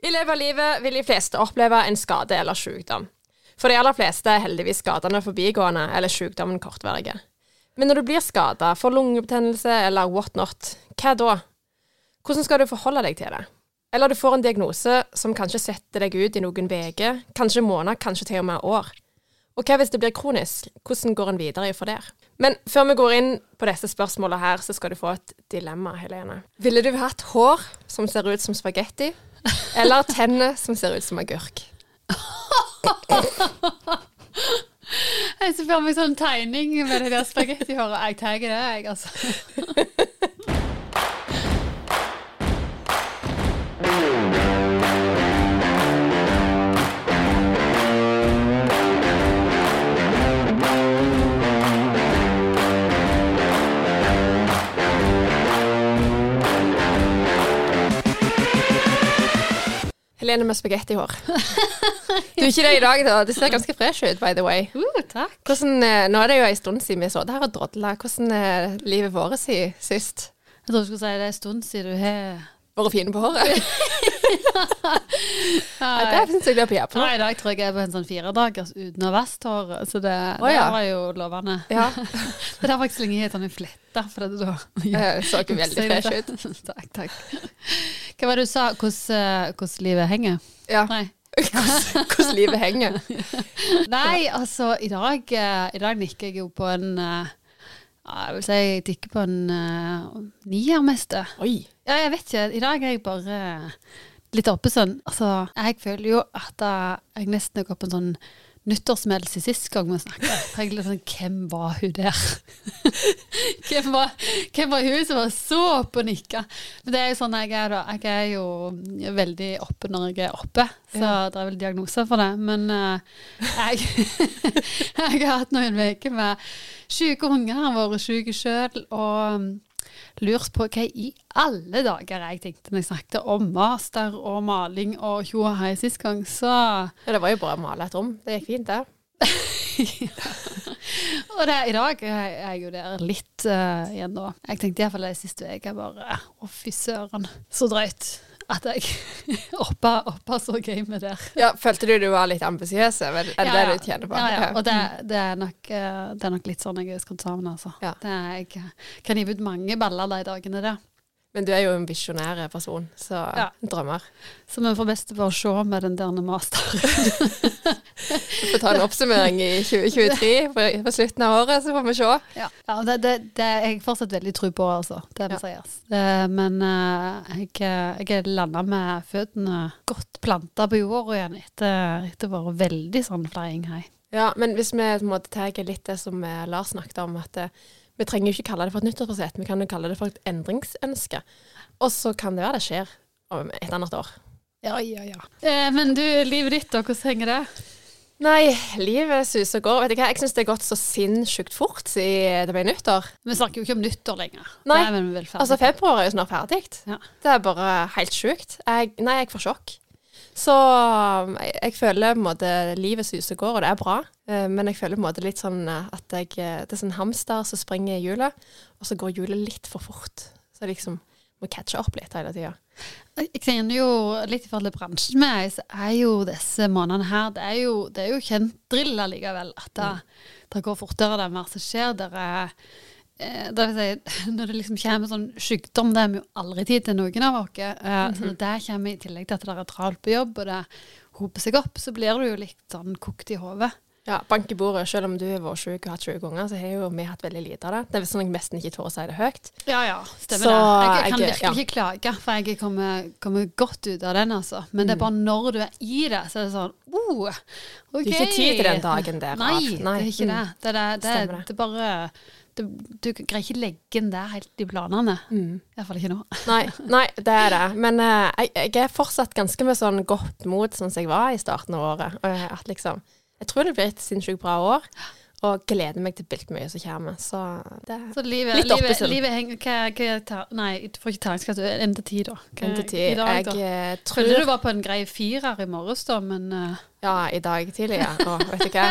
I løpet av livet vil de fleste oppleve en skade eller sykdom. For de aller fleste er heldigvis skadene forbigående eller sykdommen kortvarige. Men når du blir skada, får lungebetennelse eller what not, hva da? Hvordan skal du forholde deg til det? Eller du får en diagnose som kanskje setter deg ut i noen uker, kanskje måneder, kanskje til og med år. Og hva hvis det blir kronisk? Hvordan går en videre fra der? Men før vi går inn på disse spørsmålene her, så skal du få et dilemma, Helene. Ville du hatt hår som ser ut som spagetti, eller tenner som ser ut som agurk? Jeg ser for meg sånn tegning med det der spagettihåret. Jeg tar det, jeg, altså. Helene med spagettihår. Du er ikke det i dag, da. Du ser ganske fresh ut, by the way. Uh, takk. Hvordan, eh, nå er det jo en stund siden vi så det her og drodla. Hvordan er livet vårt siden sist? Jeg trodde du skulle si det er en stund siden du har Vært fine på håret? Nei, det syns jeg du er på. Nei, i dag tror jeg jeg er på en sånn firedagers uten å vaske håret, så det, Å, det ja. var jo lovende. Ja, Det er lenge jeg sånn en flette, for det da det så ikke veldig fresh ut. takk, takk. Hva var det du sa? Hvordan, eh, livet henger? Ja, Nei. hvordan, livet henger. Nei, altså, i dag, eh, i dag nikker jeg jo på en ja, Jeg vil si jeg tikker på en uh, nier mest. Oi. Ja, jeg vet ikke. I dag er jeg bare litt oppe sånn. Altså, jeg føler jo at eh, jeg nesten har gått på en sånn nyttårsmeld siden sist gang vi snakket. For jeg litt sånn, Hvem var hun der? hvem, var, hvem var hun som var så oppe og nikka? Men det er jo sånn jeg er, da. Jeg er jo veldig oppe når jeg er oppe, så Ja. det er vel diagnoser for det. Men uh, jeg, jeg har hatt noen uker med syke unger, har vært syk sjøl, og lurt på hva i alle dager jeg tenkte når jeg snakket om master og maling og tjo og hei sist gang, så Ja, det var jo bra å male et rom. Det gikk fint, det. Og det, i dag er jeg jo der litt uh, igjen nå. Jeg tenkte iallfall det siste uke bare Å, fy søren, så drøyt at jeg oppa, oppa så gamet der. Ja, Følte du du var litt ambisiøs? Er det det du tjener på? Ja, ja. Og det, det, er nok, eh, det er nok litt sånn jeg er skrudd sammen, altså. Ja. Det er, jeg kan hive ut mange baller de dagene der. Men du er jo en visjonær person, så Ja. drømmer. Så vi får best bare se med den der masteren. Vi får ta en oppsummering i 2023 på, slutten av året, så får vi se. Ja, ja det, det, det er jeg fortsatt veldig tro på, altså. Det må sies. Eh, men eh, jeg, jeg er landa med føttene godt planta på jorda igjen etter, etter å ha vært veldig sånn flying high. Ja, men hvis vi på en måte tar litt det som eh, Lars snakket om, at eh, vi trenger jo ikke kalle det for et nyttårsforsett, vi kan jo kalle det for et endringsønske. Og så kan det være det skjer om et annet år. Ja, ja, ja. Eh, men du, livet ditt da, hvordan henger det? Nei, livet suser og går. Vet du hva, jeg syns det har gått så sinnssykt fort siden det ble nyttår. Vi snakker jo ikke om nyttår lenger. Nei, Det er vel Altså, februar er jo snart ferdig. Ja. Det er bare helt sjukt. Jeg, nei, jeg får sjokk. Så jeg, jeg føler på en måte livet suser og går, og det er bra. Eh, Men jeg føler på en måte litt sånn eh, at jeg, eh, det er sånn hamster som springer i hjulet, og så går hjulet litt for fort. Så jeg liksom må catche opp litt hele tida. Jeg kjenner jo litt i forhold til bransjen med meg, så er jo disse månedene her Det er jo, det er jo kjent drill allikevel. At det, det går fortere, det er mer som skjer. Det er det vil si, når det liksom kommer sånn sykdom, det er vi jo aldri tid til noen av oss. Så når det kommer i tillegg til at det er travelt på jobb, og det hoper seg opp, så blir du jo litt sånn kokt i hodet. Ja, bank i bordet. Selv om du har vært sjuk og hatt sjuke unger, så har jo vi hatt veldig lite av det. Det er sånn jeg nesten ikke tør å si det høyt. Ja, ja, stemmer Så det. Jeg, jeg kan virkelig ja. ikke klage, for jeg kommer, kommer godt ut av den, altså. Men det er bare når du er i det, så er det sånn oh, OK. Du har ikke tid til den dagen der. Nei, Nei. det er ikke det. Mm. Det, det, det, det. det bare du, Du greier ikke legge den der helt i planene. Mm. Iallfall ikke nå. Nei, nei, det er det. Men uh, jeg, jeg er fortsatt ganske med sånn godt mot sånn som jeg var i starten av året. Jeg- at liksom, jeg tror det blir et sinnssykt bra år, og gleder meg til bilt mye som kommer. Så det Så livet, Litt oppe, livet, livet henger Nei, du får ikke terningskatt. En til ti, da. En til ti. dag, Jeg eh, Trodde tror du var på en grei firer i morges, da, men uh... Ja, i dag tidlig, ja. Å, vet du hva.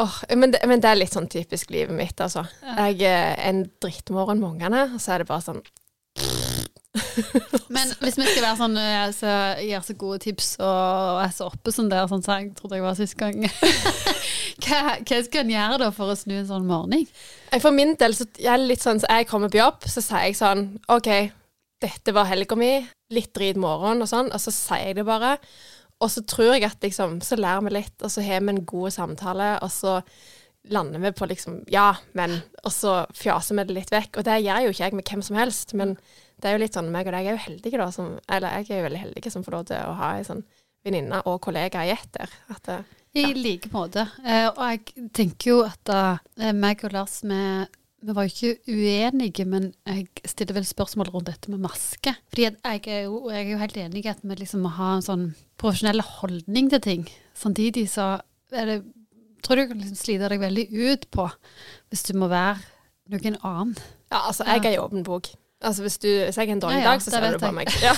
Oh, men, det, men det er litt sånn typisk livet mitt, altså. Ja. Jeg er en drittmorgen med ungene, og så er det bare sånn Men hvis vi skal være sånn eh, så gir så gode tips og er så oppe som dere, sånn som jeg trodde jeg var sist gang hva, hva skal en gjøre da for å snu en sånn morgen? For min del så jeg er litt sånn så jeg kommer på jobb, så sier jeg sånn OK, dette var helga mi, litt drit morgen og sånn, og så sier jeg det bare. Og så tror jeg at liksom, så lærer vi litt, og så har vi en god samtale, og så lander vi på liksom ja, men Og så fjaser vi det litt vekk. Og det gjør jo ikke jeg med hvem som helst, men det er jo litt sånn meg og deg er jo heldige, da, som Eller jeg er jo veldig heldig som får lov til å ha ei sånn venninne og kollega i ett der. At det, I like måte. Eh, og jeg tenker jo at eh, meg og Lars, vi, vi var jo ikke uenige, men jeg stiller vel spørsmål rundt dette med maske. Fordi jeg, er jo, jeg er jo helt enig i at vi liksom må ha en sånn profesjonell holdning til ting. Samtidig så er det tror du kan liksom slite deg veldig ut på hvis du må være noen annen. ja, altså, jeg er i åpen bok. Altså, hvis, du, hvis jeg har en dårlig Ja, ja, dag, så ser du på meg. Ja.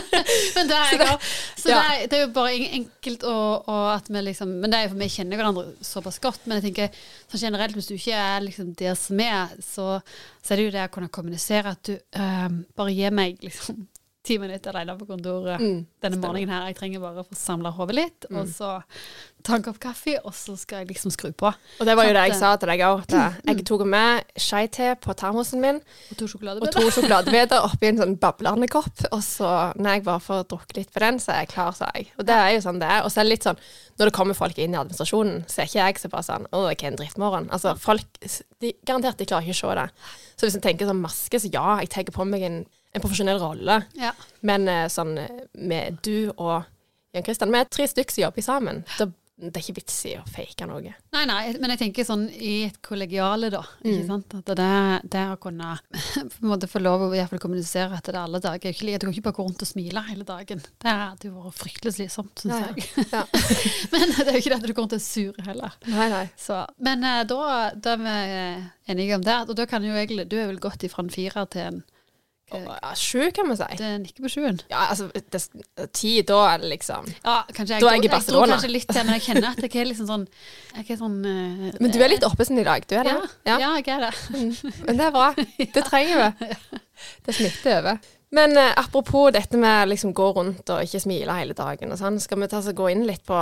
Men det er, jeg òg. så det, er, det er jo bare enkelt å, å at vi liksom Men det er jo for vi kjenner hverandre såpass godt. Men jeg tenker sånn generelt, hvis du ikke er liksom der som er, så, så er det jo det å kunne kommunisere at du øh, bare gi meg liksom ti minutter alene på kontoret Mm, denne morgenen her. Jeg trenger bare å få samla hodet litt, og Mm. så ta en kopp kaffe, og så skal jeg liksom skru på. Og det var jo det jeg sa til deg òg. Jeg tok med skei-te på termosen min Og og to sjokoladebiter oppi en sånn bablende kopp. Og så, når jeg bare får drukket litt på den, så er jeg klar, sa jeg. Og det er jo sånn det er. Og så er det litt sånn, når det kommer folk inn i administrasjonen, så er ikke jeg så bare sånn Å, hva er en drittmorgen? Altså, folk de, Garantert de klarer ikke å se det. Så hvis en tenker sånn maske, så ja, jeg tar på meg en, en profesjonell rolle. Ja. Men eh, sånn eh, med du og Jan Kristian, vi er tre stykker som jobber sammen. Da, det er ikke vits i å fake noe. Nei, nei, men jeg tenker sånn i et kollegiale, da. Ikke Mm. sant? At det, det å kunne på en måte få lov å i hvert fall kommunisere etter det alle dager er Du kan ikke bare gå rundt og smile hele dagen. Det hadde jo vært fryktelig slitsomt, syns Ja, jeg. Ja. men det er jo ikke det at du går rundt og er sur heller. Nei, nei. Så, men eh, da, da er vi enige om det. Og da kan jo egentlig Du er vel gått ifra en firer til en Ja, Sju, kan vi si. Det nikker på sjuen. Ja, altså, det, ti, da er det liksom Ja, kanskje jeg, Da er jeg i Barcelona. Jeg kanskje litt til, men jeg kjenner at jeg er liksom sånn er sånn uh, Men du er litt oppesen i dag, du er det? ja, ja, jeg er det. Men det er bra. Det trenger vi. Det smitter over. Men uh, apropos dette med liksom gå rundt og ikke smile hele dagen og sånn, skal vi ta oss og gå inn litt på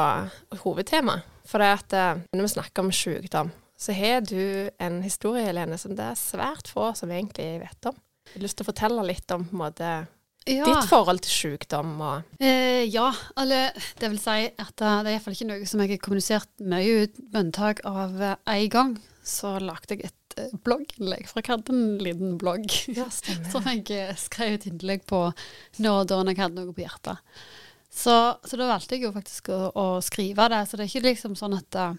hovedtemaet. For det at uh, når vi snakker om sykdom, så har du en historie, Helene, som det er svært få som egentlig vet om. Jeg har lyst til å fortelle litt om måte, Ja. ditt forhold til sykdom og Eh, ja, eller det vil si at eh, det er iallfall ikke noe som jeg har kommunisert mye ut, med unntak av én en gang. Så lagde jeg et eh, blogginnlegg, for jeg hadde en liten blogg. Ja. Som jeg eh, skrev et innlegg på når og da når jeg hadde noe på hjertet. Så, så da valgte jeg jo faktisk å, å skrive det. Så det er ikke liksom sånn at eh,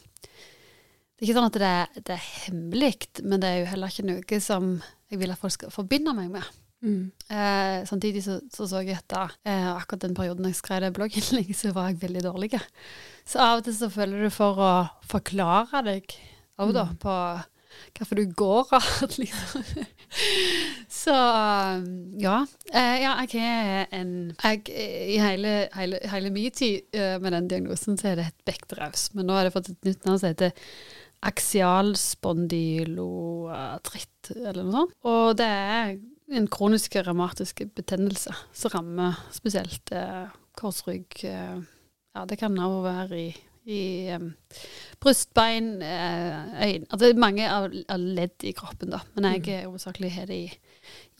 Det er ikke sånn at det, det er hemmelig, men det er jo heller ikke noe som jeg vil at folk skal forbinde meg med. Mm. Eh, samtidig så, så så jeg at eh, akkurat den perioden jeg skrev det blogginnlegget, så var jeg veldig dårlig. Så av og til så føler du for å forklare deg òg, da, på hvorfor du går av, liksom. Så ja. Eh, ja, jeg er en jeg, I hele, hele, hele min tid eh, med den diagnosen så er det et bektraus, men nå har det fått et nytt navn som heter aksialspondyloartritt, eller noe sånt. Og det er en kronisk revmatisk betennelse som rammer spesielt eh, korsrygg. Eh, ja, det kan også være i, i eh, brystbein, eh, øyne Altså det er mange av, av ledd i kroppen, da. Men jeg er hovedsakelig har det i,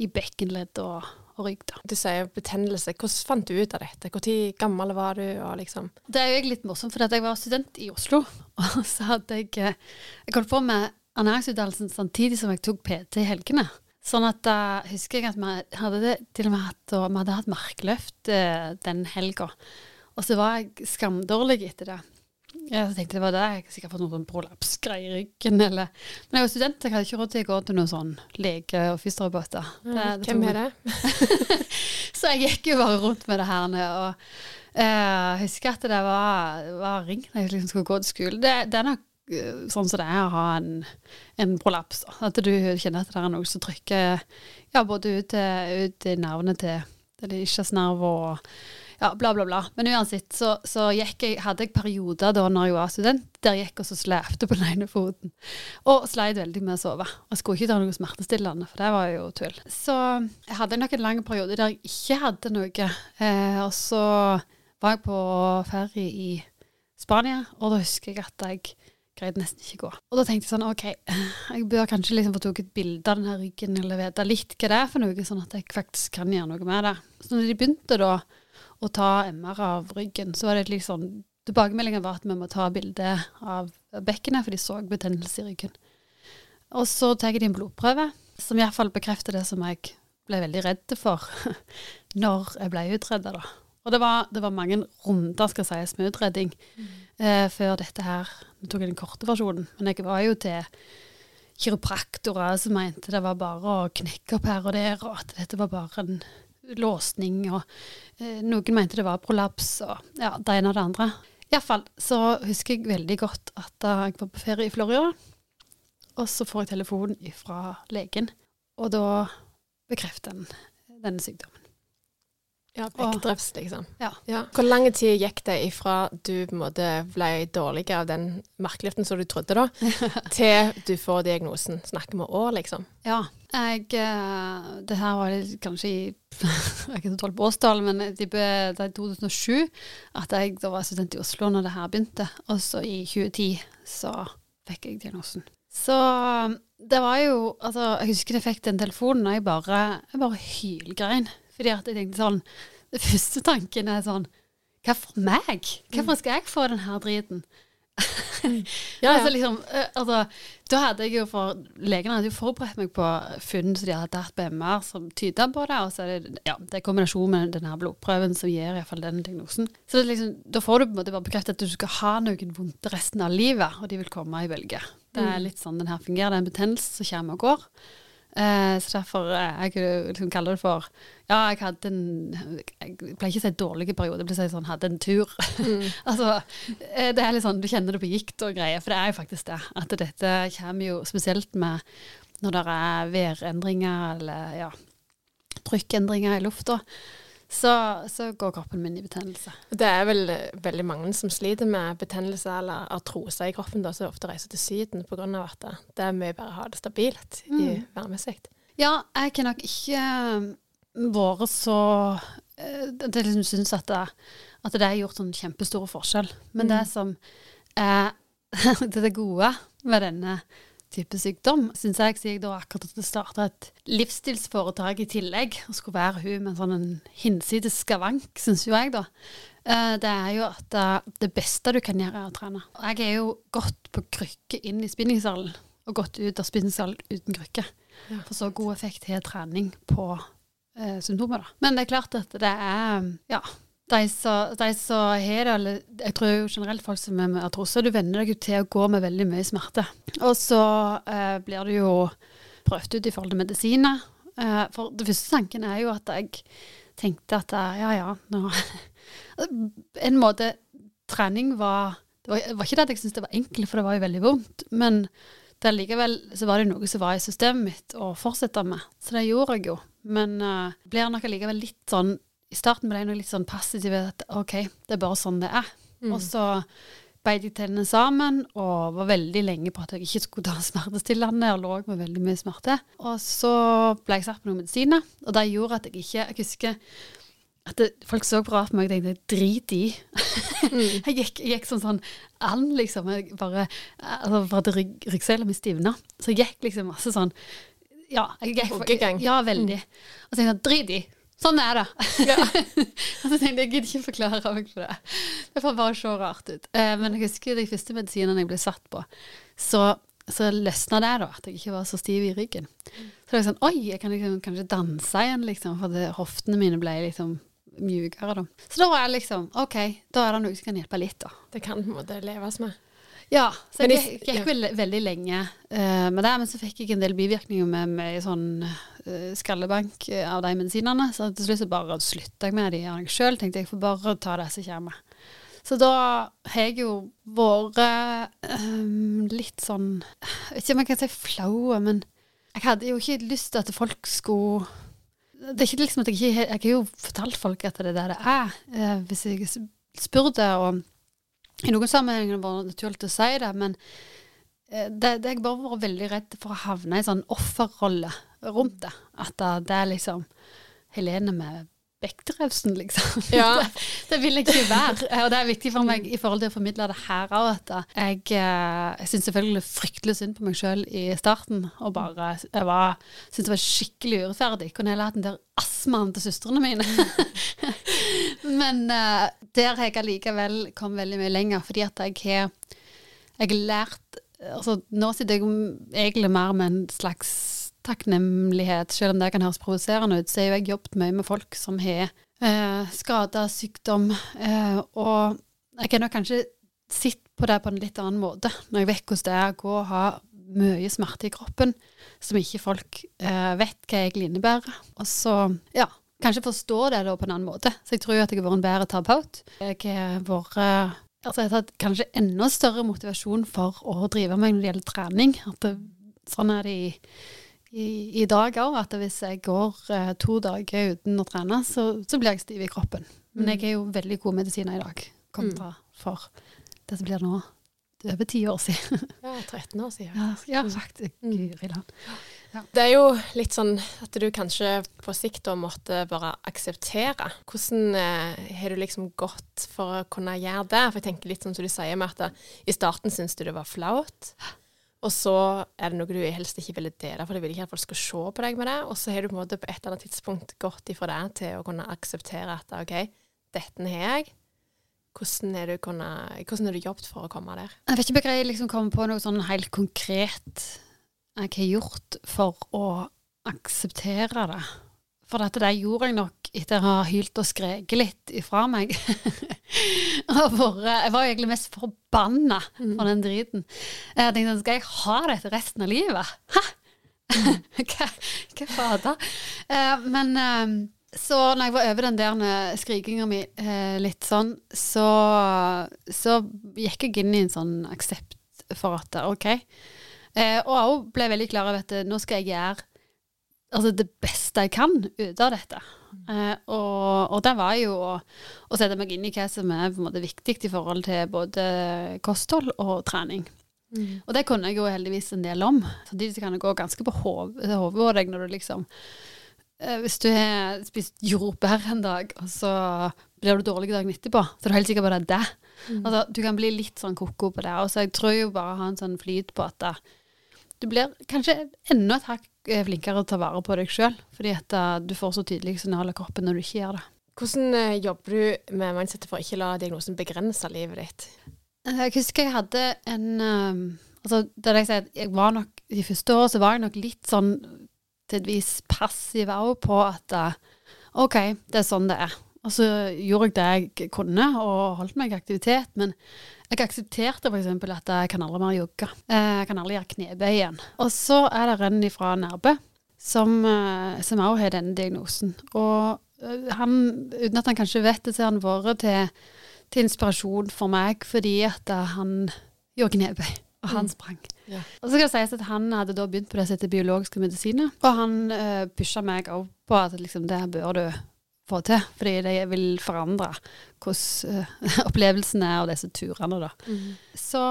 i bekkenledd og, og rygg, da. Du sier betennelse. Hvordan fant du ut av dette? Når gammel var du? Liksom Det er jo litt morsomt, for jeg var student i Oslo. Og så hadde jeg eh, Jeg holdt på med ernæringsutdannelsen samtidig som jeg tok PT i helgene. Sånn at da husker jeg at vi hadde det, til og med hatt, og vi hadde hatt markløft uh, den helga. Og så var jeg skamdårlig etter det. Jeg tenkte det var det. Jeg har sikkert fått noen sånn prolapsgreier i ryggen. Eller. Men jeg var student, jeg hadde ikke råd til å gå til noen sånn lege og fysioterapeuter. Hvem er det? så jeg gikk jo bare rundt med det her nede. Og jeg husker at det var, var ring når jeg liksom skulle gå til skolen. Det, det er nok sånn som det er å ha en, en prolaps. At du kjenner at det er noe som trykker ja, både ut, ut i nervene til eller ischiasnerv og Ja, bla, bla, bla. Men uansett så, så jeg, hadde jeg perioder da når jeg var student, der jeg gikk og så slepte på den ene foten. Og sleit veldig med å sove. Og skulle ikke ta noe smertestillende, for det var jo tull. Så jeg hadde nok en lang periode der jeg ikke hadde noe. Eh, og så var jeg på ferie i Spania, og da husker jeg at jeg greide nesten ikke gå. Og da tenkte jeg sånn, OK, jeg bør kanskje liksom få tatt et bilde av denne ryggen, eller vite litt hva det er for noe, sånn at jeg faktisk kan gjøre noe med det. Så når de begynte da å ta MR av ryggen, så var det litt sånn Tilbakemeldingen var at vi må ta bilde av bekkenet, for de så betennelse i ryggen. Og så tar de en blodprøve, som iallfall bekrefter det som jeg ble veldig redd for når jeg ble utreda, da. Og det var, det var, mange runder skal sies, med utredning mm. eh, før dette her. Nå tok jeg den korte versjonen, men jeg var jo til kiropraktorer som mente det var bare å knekke opp her og der, og at dette var bare en låsning, og eh, noen mente det var prolaps, og ja, det ene og det andre. Iallfall så husker jeg veldig godt at jeg var på ferie i Florida, og så får jeg telefon fra legen, og da bekrefter han denne sykdommen. Ja, bekkedrefs, liksom. Ja. ja. Hvor lang tid gikk det ifra du måte ble dårlig av den markløften som du trodde da, til du får diagnosen? Snakker vi år, liksom? Ja. Jeg eh, Det her var kanskje i Jeg er ikke så tolv på årstall, men det er i 2007 at jeg da var student i Oslo når det her begynte. Og så i 2010 så fikk jeg diagnosen. Så det var jo Altså, jeg husker jeg fikk den telefonen, og jeg bare, jeg bare hylgrein. Fordi at jeg tenkte sånn Det første tanken er sånn Hva for meg? Hvorfor skal jeg få den her driten? ja, ja. Altså, liksom, eh, altså, da hadde jeg jo for Legene hadde jo forberedt meg på funn som de hadde hatt på MR som tyda på det. Og så er det, ja, det er kombinasjon med denne blodprøven som gir iallfall den diagnosen. Så liksom, da får du på en måte bare bekreftet at du skal ha noen vondt resten av livet, og de vil komme i bølger. Det er mm. litt sånn den her fungerer. Det er en betennelse som kommer og går. Eh, så derfor eh, jeg liksom kaller det for Ja, jeg hadde en Jeg pleier ikke å si dårlige perioder, jeg pleier å si sånn hadde en tur. Mm. altså, eh, det er litt sånn du kjenner det på gikt og greier, for det er jo faktisk det. At dette kommer jo spesielt med når det er værendringer eller ja, trykkendringer i lufta så, så, går kroppen min i betennelse. Det er vel eh, veldig mange som sliter med betennelse eller artrose i kroppen, da, som ofte reiser til Syden pga. at det er mye bedre å ha det stabilt mm. i værmessig. Ja, jeg kan nok ikke eh, vært så at jeg liksom syns at, at det har gjort sånn kjempestor forskjell. Men mm. det som er det, det gode med denne type sykdom, syns jeg, siden jeg da akkurat hadde starta et livsstilsforetak i tillegg, og skulle være hun med en sånn hinsides skavank, syns jo jeg, da. Eh, det er jo at eh, det beste du kan gjøre, er å trene. Jeg er jo gått på krykke inn i spinningsalen, og gått ut av spinningsalen uten krykke. Ja. For så god effekt har trening på eh, symptomer, da. Men det er klart at det er Ja de som har det, eller jeg tror generelt folk som er med artrose, du venner deg jo til å gå med veldig mye smerte. Og så eh, blir du jo prøvd ut i forhold til medisiner. Eh, for det første tanken er jo at jeg tenkte at eh, ja, ja, nå En måte trening var Det var, var ikke det at jeg syntes det var enkelt, for det var jo veldig vondt. Men det likevel så var det noe som var i systemet mitt å fortsette med. Så det gjorde jeg jo. Men uh, blir nok allikevel litt sånn i starten ble jeg litt sånn passiv at OK, det er bare sånn det er. Mm. Og så beit jeg tennene sammen og var veldig lenge på at jeg ikke skulle ta smertestillende og lå med veldig mye smerte. Og så ble jeg satt på noen medisiner, og det gjorde at jeg ikke Jeg husker at det, folk så bra på meg og tenkte drit i. Mm. jeg, gikk, jeg gikk sånn sånn an, liksom. Jeg bare, altså, for at rygg, ryggsøyla mi stivna. Så jeg gikk liksom masse sånn Ja, jeg gikk, ja veldig. Mm. Og så tenkte jeg drit i. Sånn er det. Ja. og så tenkte jeg jeg gidder ikke forklare meg for det. Det får bare se rart ut. Eh, men jeg husker de første medisinene jeg ble satt på, så, så løsna det, da. At jeg ikke var så stiv i ryggen. Så det var sånn Oi, jeg kan liksom, kanskje danse igjen, liksom. For det, hoftene mine ble liksom mjukere, da. Så da var jeg liksom OK, da er det noe som kan hjelpe litt, da. Det kan på en måte leves med. Ja, så jeg gikk, gikk vel veldig lenge uh, med det, men så fikk jeg en del bivirkninger med, med sånn uh, skallebank av de medisinene. Så til slutt så bare slutta jeg med de av meg sjøl. Tenkte jeg får bare ta det som kommer. Så da har jeg jo vært um, litt sånn Jeg vet ikke om jeg kan si flau, men jeg hadde jo ikke lyst til at folk skulle det er ikke liksom at jeg ikke Jeg har jo fortalt folk at det er det det er, eh, hvis jeg spurte om, og i noen sammenhenger var det naturlig å si det, men eh, det, det jeg bare vært veldig redd for å havne i en sånn offerrolle rundt det. At det, er liksom Helene med Bekterevsen, liksom. Ja. det, det vil jeg ikke være. Og det er viktig for meg i forhold til å formidle det her òg, at jeg, eh, jeg syns selvfølgelig fryktelig synd på meg sjøl i starten. Og bare Jeg var, syntes det var skikkelig urettferdig. Kunne heller hatt den der astmaen til søstrene mine. Men uh, der har jeg allikevel kommet veldig mye lenger, fordi at jeg har jeg lært altså Nå sitter jeg egentlig mer med en slags takknemlighet, selv om det kan høres provoserende ut. Så har jeg jobbet mye med folk som har eh, skader, sykdom, eh, og jeg har nok kanskje sett på det på en litt annen måte, når jeg vet hvordan det er å gå og ha mye smerte i kroppen som ikke folk eh, vet hva egentlig innebærer. Og så, ja, kanskje forstår det da på en annen måte. Så jeg tror jo at jeg har vært en bedre terapeut. Jeg har vært Altså, jeg har hatt kanskje enda større motivasjon for å drive meg når det gjelder trening. At det, sånn er det i, i, i dag òg, at hvis jeg går eh, to dager uten å trene, så, så blir jeg stiv i kroppen. Men jeg er jo veldig god medisiner i dag, kontra for det som blir nå over ti år siden. Ja, 13 år siden. ja, ja, faktisk. Guri land. Det er jo litt sånn at du kanskje på sikt da måtte bare akseptere. Hvordan eh, har du liksom gått for å kunne gjøre det? For jeg tenker litt sånn som du sier med at det, i starten syntes du det var flaut. Og så er det noe du helst ikke ville dele, for du vil ikke at folk skal se på deg med det. Og så har du på måte på et eller annet tidspunkt gått ifra det til å kunne akseptere at OK, dette har jeg. Hvordan har du, kunnet, hvordan er du jobbet for å komme der? Jeg vet ikke om jeg liksom kommer på noe sånn helt konkret jeg har gjort for å akseptere det. For dette der gjorde jeg nok etter å ha hylt og skreket litt ifra meg. Jeg var egentlig mest forbanna for den driten. Jeg tenkte skal jeg ha dette resten av livet? Hæ? hva, hva fader? Eh, men eh, så når jeg var over den der skrikinga mi eh, litt sånn, så, så gikk jeg inn i en sånn aksept for at OK. Eh, og jeg ble veldig klar over at eh, nå skal jeg gjøre altså, det beste jeg kan ut av dette. Eh, og, og det var jo å, å sette meg inn i hva som er måte viktig i forhold til både kosthold og trening. Og det kunne jeg jo heldigvis en del om. Samtidig så kan det gå ganske på hodet på deg når du liksom eh, Hvis du har spist jordbær en dag, og så blir du dårlig dagen etterpå, så er du helt sikker på at det er det. Altså, du kan bli litt sånn ko-ko på det. Og så jeg tror jo bare å ha en sånn flyt på at du blir kanskje enda et hakk eh, flinkere til å ta vare på deg sjøl, fordi at eh, du får så tydelige signaler i kroppen når du ikke gjør det. Hvordan eh, jobber du med mindsetet for å ikke la diagnosen begrense livet ditt? Jeg husker jeg hadde en Altså, det jeg sier, jeg var nok De første årene så var jeg nok litt sånn til et vis passiv òg på at OK, det er sånn det er. Og så gjorde jeg det jeg kunne, og holdt meg i aktivitet. Men jeg aksepterte f.eks. at jeg kan aldri mer jogge. Eh, Jeg kan aldri gjøre knebøy igjen. Og så er det en fra Nærbø som eh, som også har denne diagnosen. Og eh, han, uten at han kanskje vet det, så har han vært til til inspirasjon for meg fordi at eh, han gjorde knebøy, og han sprang. Yeah. Og så skal det sies at han hadde da begynt på det som heter biologiske medisiner, og han uh, pusha meg òg på at liksom, det bør du få til, fordi det vil forandre hvordan uh, opplevelsen er og disse turene, da. Så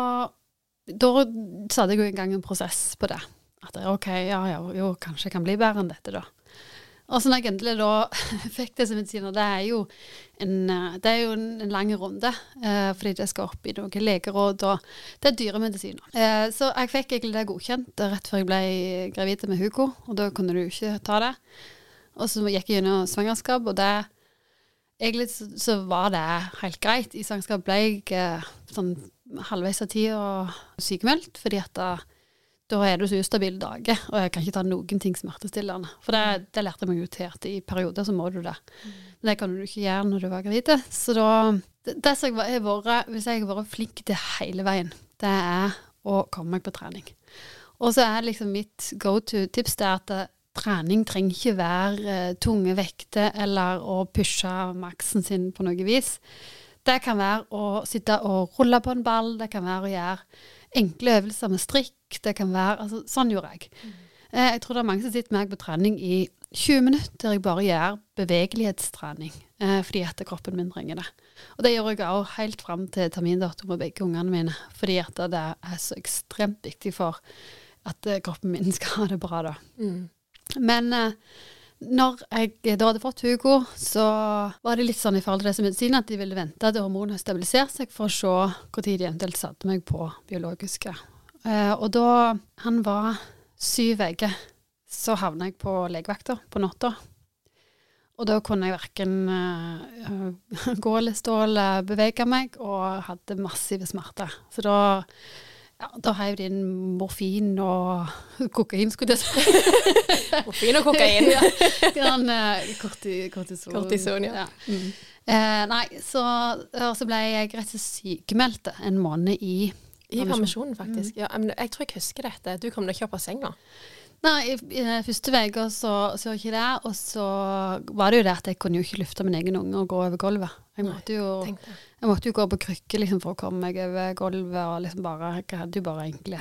da satte jeg jo i gang en prosess på det. At det er OK, ja, ja, jo, kanskje jeg kan bli bedre enn dette, da. Og så når jeg endelig da fikk disse medisinene, det er jo en, eh, det er jo en, en lang runde, eh, fordi det skal opp i noen legeråd, og det er dyre medisiner. Eh, så jeg fikk egentlig det godkjent rett før jeg ble gravid med Hugo, og da kunne du ikke ta det. Og så gikk jeg gjennom svangerskap, og det Egentlig så, var det helt greit. I svangerskap ble jeg eh, sånn halvveis av tida sykemeldt, fordi at da, da er du så ustabil dager, og jeg kan ikke ta noen ting smertestillende. For det, det lærte jeg meg jo til at i perioder så må du det. Men det kan du ikke gjøre når du var gravid. Så da det, som jeg har vært, Hvis jeg har vært flink til hele veien, det er å komme meg på trening. Og så er liksom mitt go to-tips det er at trening trenger ikke være eh, tunge vekter eller å pushe maksen sin på noe vis. Det kan være å sitte og rulle på en ball, det kan være å gjøre enkle øvelser med strikk, det kan være altså, Sånn gjorde jeg. Eh, jeg tror det er mange som sitter med meg på trening i 20 minutter der jeg bare gjør bevegelighetstrening eh, fordi at kroppen min trenger det. Og det gjør jeg òg helt fram til termindato med begge ungene mine, fordi at det er så ekstremt viktig for at kroppen min skal ha det bra da. Mm. Men eh, når jeg da hadde fått Hugo, så var det litt sånn i forhold til det som medisinene at de ville vente til hormonene stabiliserte seg for å se når de eventuelt satte meg på biologiske. Eh, og da han var syv uker, så havna jeg på legevakta på natta. Og da kunne jeg verken uh, gå eller stå eller bevege meg, og hadde massive smerter. Så da ja, da heiv de inn morfin og kokain, skulle jeg si. Morfin og kokain. ja, uh, korti, kortison. Kortison, ja. ja. Mm. Eh, nei, så, så, ble jeg rett og slett sykemeldt en måned i I permisjonen, faktisk. Mm. Ja, men jeg tror jeg husker dette. Du kom deg ikke opp av senga. Nei, i, i første uka så, så ikke det. Og så var det jo det at jeg kunne jo ikke løfte min egen unge og gå over gulvet. Jeg måtte jo, jeg måtte jo gå på krykke liksom, for å komme meg over gulvet, og liksom bare Jeg hadde jo bare egentlig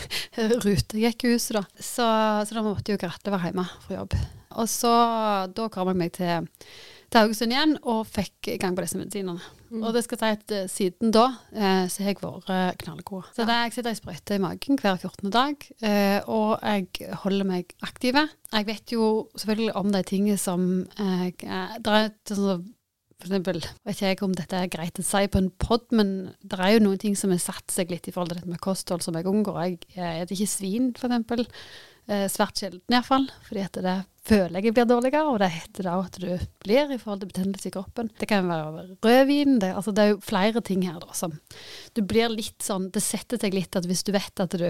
rutegikk i huset, da. Så, så da måtte jeg jo Grete være hjemme fra jobb. Og så da kom jeg meg til til Haugesund igjen og fikk i gang på disse medisinene. Mm. Og det skal si at uh, siden da eh, så har jeg vært uh, knallgod. Så ja. jeg sitter i sprøyte i magen hver 14. dag, og jeg holder meg aktive. Jeg vet jo selvfølgelig om de tingene som jeg Det er sånn for eksempel, vet ikke jeg om dette er greit å si på en pod, men det er jo noen ting som har satt seg litt i forhold til dette med kosthold som jeg unngår. Jeg spiser ikke svin, eksempel. Eh, svært sjelden iallfall, fordi at det føler jeg blir dårligere, og det heter da at du blir i forhold til betennelse i kroppen. Det kan være rødvin, det, altså det er jo flere ting her da som Du blir litt sånn Det setter seg litt at hvis du vet at du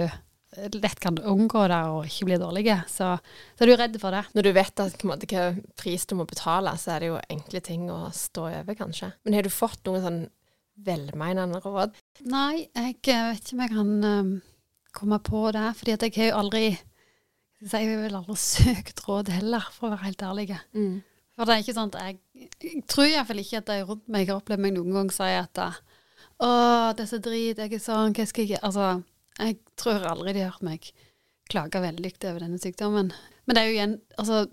lett kan unngå det og ikke bli dårlig, så, så, er du redd for det. Når du vet at, måte, hva pris du må betale, så er det jo enkle ting å stå over, kanskje. Men har du fått noen sånn velmeinende råd? Nei, jeg vet ikke om jeg kan um, komme på det. fordi jeg har jo aldri jeg har vel aldri søkt råd heller, for å være helt ærlig. Mm. For det er ikke sånn at jeg, jeg tror iallfall ikke at de rundt meg har opplevd meg noen gang si at å, det er så drit, jeg er sånn, hva skal jeg gjøre? Altså, jeg tror aldri de har hørt meg klage veldig over denne sykdommen. Men det er jo igjen, altså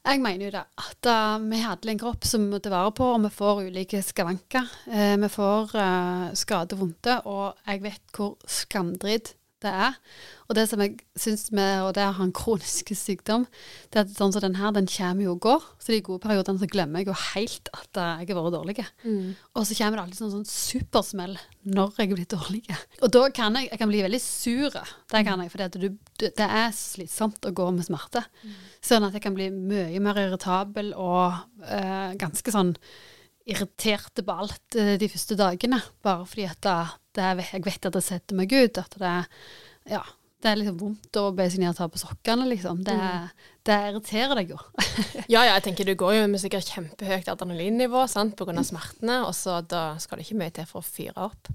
jeg mener jo det at uh, vi hadde en kropp som vi må ta vare på, og vi får ulike skavanker. Uh, vi får uh, skade og og jeg vet hvor skamdritt det er. Og det som jeg syns med og det å ha en kronisk sykdom, det er at sånn som den her, den kommer jo og går. Så de gode periodene så glemmer jeg jo helt at jeg har vært dårlig. Mm. Og så kommer det alltid sånn, sånn supersmell når jeg blitt dårlig. Og da kan jeg, jeg kan bli veldig sur. Det kan jeg, for det, det, er slitsomt å gå med smerte. Mm. Sånn at jeg kan bli mye mer irritabel og øh, ganske sånn irriterte på alt eh, de første dagene, bare fordi at det, er, jeg vet at det setter meg ut. At det, ja, det er liksom vondt å be seg ned og ta på sokkene, liksom. Det, mm. det irriterer deg jo. ja, ja, jeg tenker du går jo med sikkert kjempehøyt adrenalinnivå sant, pga. av smertene, og så da skal det ikke mye til for å fyre opp.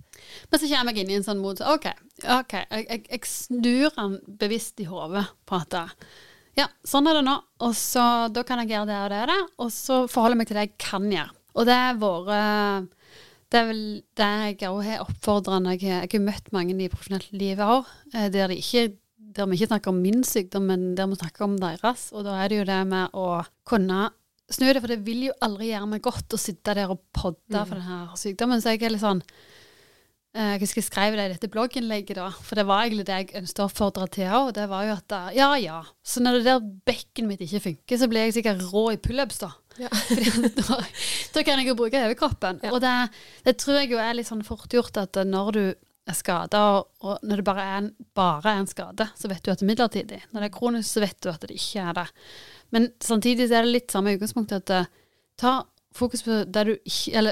Men så kommer jeg inn i en sånn mot OK, ok, jeg, jeg, jeg snur den bevisst i hodet på at ja, sånn er det nå, og så da kan jeg gjøre det og det og det, og så forholde meg til det jeg kan gjøre. Og det har vært det er vel det jeg òg har oppfordra når jeg, jeg har møtt mange i profesjonelt liv òg, eh, der, der vi ikke snakker om min sykdom, men der vi snakker om deres. Og da er det jo det med å kunne snu det, for det vil jo aldri gjøre meg godt å sitte der og podde mm. for denne sykdommen. Så jeg er litt sånn Eh, jeg jeg skrev det i dette blogginnlegget, da, for det var egentlig det jeg ønsket å oppfordre til òg. Det var jo at ja, ja. Så når det der bekken mitt ikke funker, så blir jeg sikkert rå i pullups, da. Ja. da, da, kan jeg jo bruke overkroppen. Ja. Og det, det, tror jeg jo er litt sånn fort gjort at når du er skada, og når det bare er, en, bare er en skade, så vet du at det er midlertidig. Når det er kronisk, så vet du at det ikke er det. Men samtidig så er det litt samme utgangspunkt at uh, ta fokus på det du,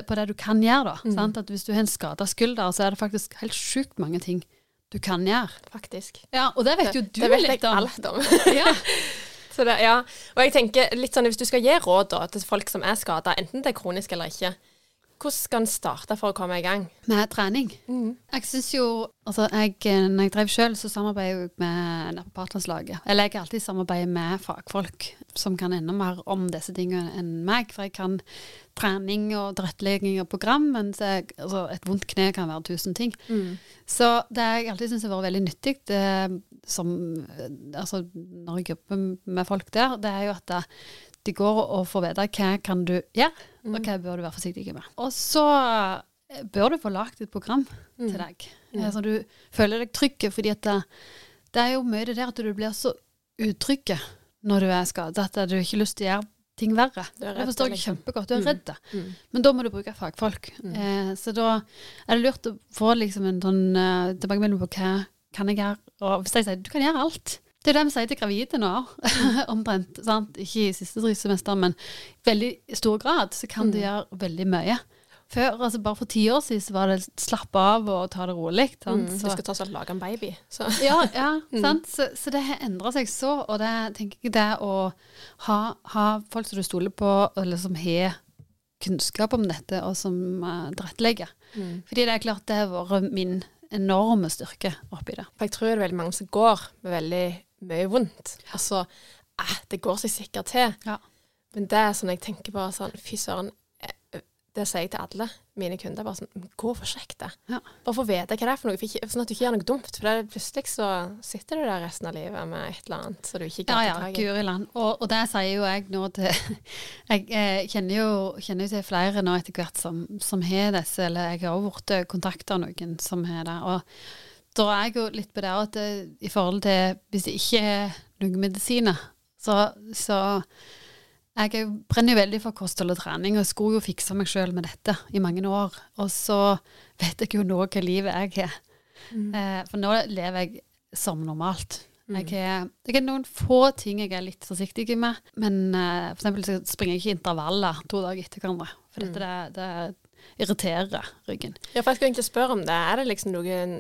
på det du kan gjøre. da, mm. At Hvis du har en skada skulder, så er det faktisk helt sjukt mange ting du kan gjøre. Faktisk. Ja, Og det vet jo du det, det vet litt om. alt om. ja. Det, ja. Og jeg tenker litt sånn, Hvis du skal gi råd da, til folk som er skada, enten det er kronisk eller ikke, hvordan skal en starte for å komme i gang? Med trening. Mm. Jeg syns jo Altså, jeg, når jeg drev selv, så samarbeider jeg med naprapatlandslaget. Eller jeg har alltid samarbeidet med fagfolk som kan enda mer om disse tingene enn meg. For jeg kan trening og tilrettelegging og program, mens jeg, altså, et vondt kne kan være tusen ting. Mm. Så det jeg alltid syns har vært veldig nyttig, det, som Altså, når jeg jobber med folk der, det er jo at det, går å få vite hva kan du gjøre, og hva bør du være forsiktig med. Og så eh, bør du få lagd et program til deg, mm. så du føler deg trygg. fordi det, det er jo mye det der at du blir så utrygg når du er skadet, at du ikke har lyst til å gjøre ting verre. Er det forstår jeg liksom. kjempegodt. Du er Mm. redd. Mm. Men da må du bruke fagfolk. Eh, så da er det lurt å få liksom en sånn uh, tilbakemelding på hva kan jeg gjøre. Og hvis jeg sier du kan gjøre alt. Det er det vi sier til gravide nå, omtrent. sant? Ikke i siste semester, men i veldig stor grad så kan du gjøre veldig mye. Før, altså Bare for ti år siden så var det slappe av og ta det rolig. sant? Mm. Du skal tross alt lage en baby. Så. ja, ja sant? Så, så det har endra seg så, og det tenker jeg det å ha, ha folk som du stoler på, eller som har kunnskap om dette, og som uh, tilrettelegger. Mm. Fordi det er klart det har vært min enorme styrke oppi det. For jeg tror det er veldig mange som går med veldig mye vondt. Altså, eh, det går seg sikkert til. Ja. Men det er sånn jeg tenker på sånn, fy søren, det sier jeg til alle mine kunder, bare sånn, gå og sjekk det. Ja. Bare få vite hva det er for noe, for ikke, sånn at du ikke gjør noe dumt. For det, plutselig så sitter du der resten av livet med et eller annet så du ikke Ja, kan ja, ta tak i. guri land. Og, og det sier jo jeg nå til Jeg eh, kjenner, jo, kjenner jo til flere nå etter hvert som, som har disse, eller jeg har også blitt kontakta av noen som har det. Og da er jeg jo litt på det at det, i forhold til hvis det ikke er noen medisiner, så, så jeg er brenner jo veldig for kosthold og trening, og skulle jo fikse meg sjøl med dette i mange år. Og så vet jeg jo nå hva livet jeg har. Eh, for nå lever jeg som normalt. Jeg er, det er noen få ting jeg er litt forsiktig med, men eh, for eksempel så springer jeg ikke intervaller to dager etter hverandre. For dette det, det irriterer ryggen. Ja, for jeg skulle egentlig spørre om det. Er det liksom noen,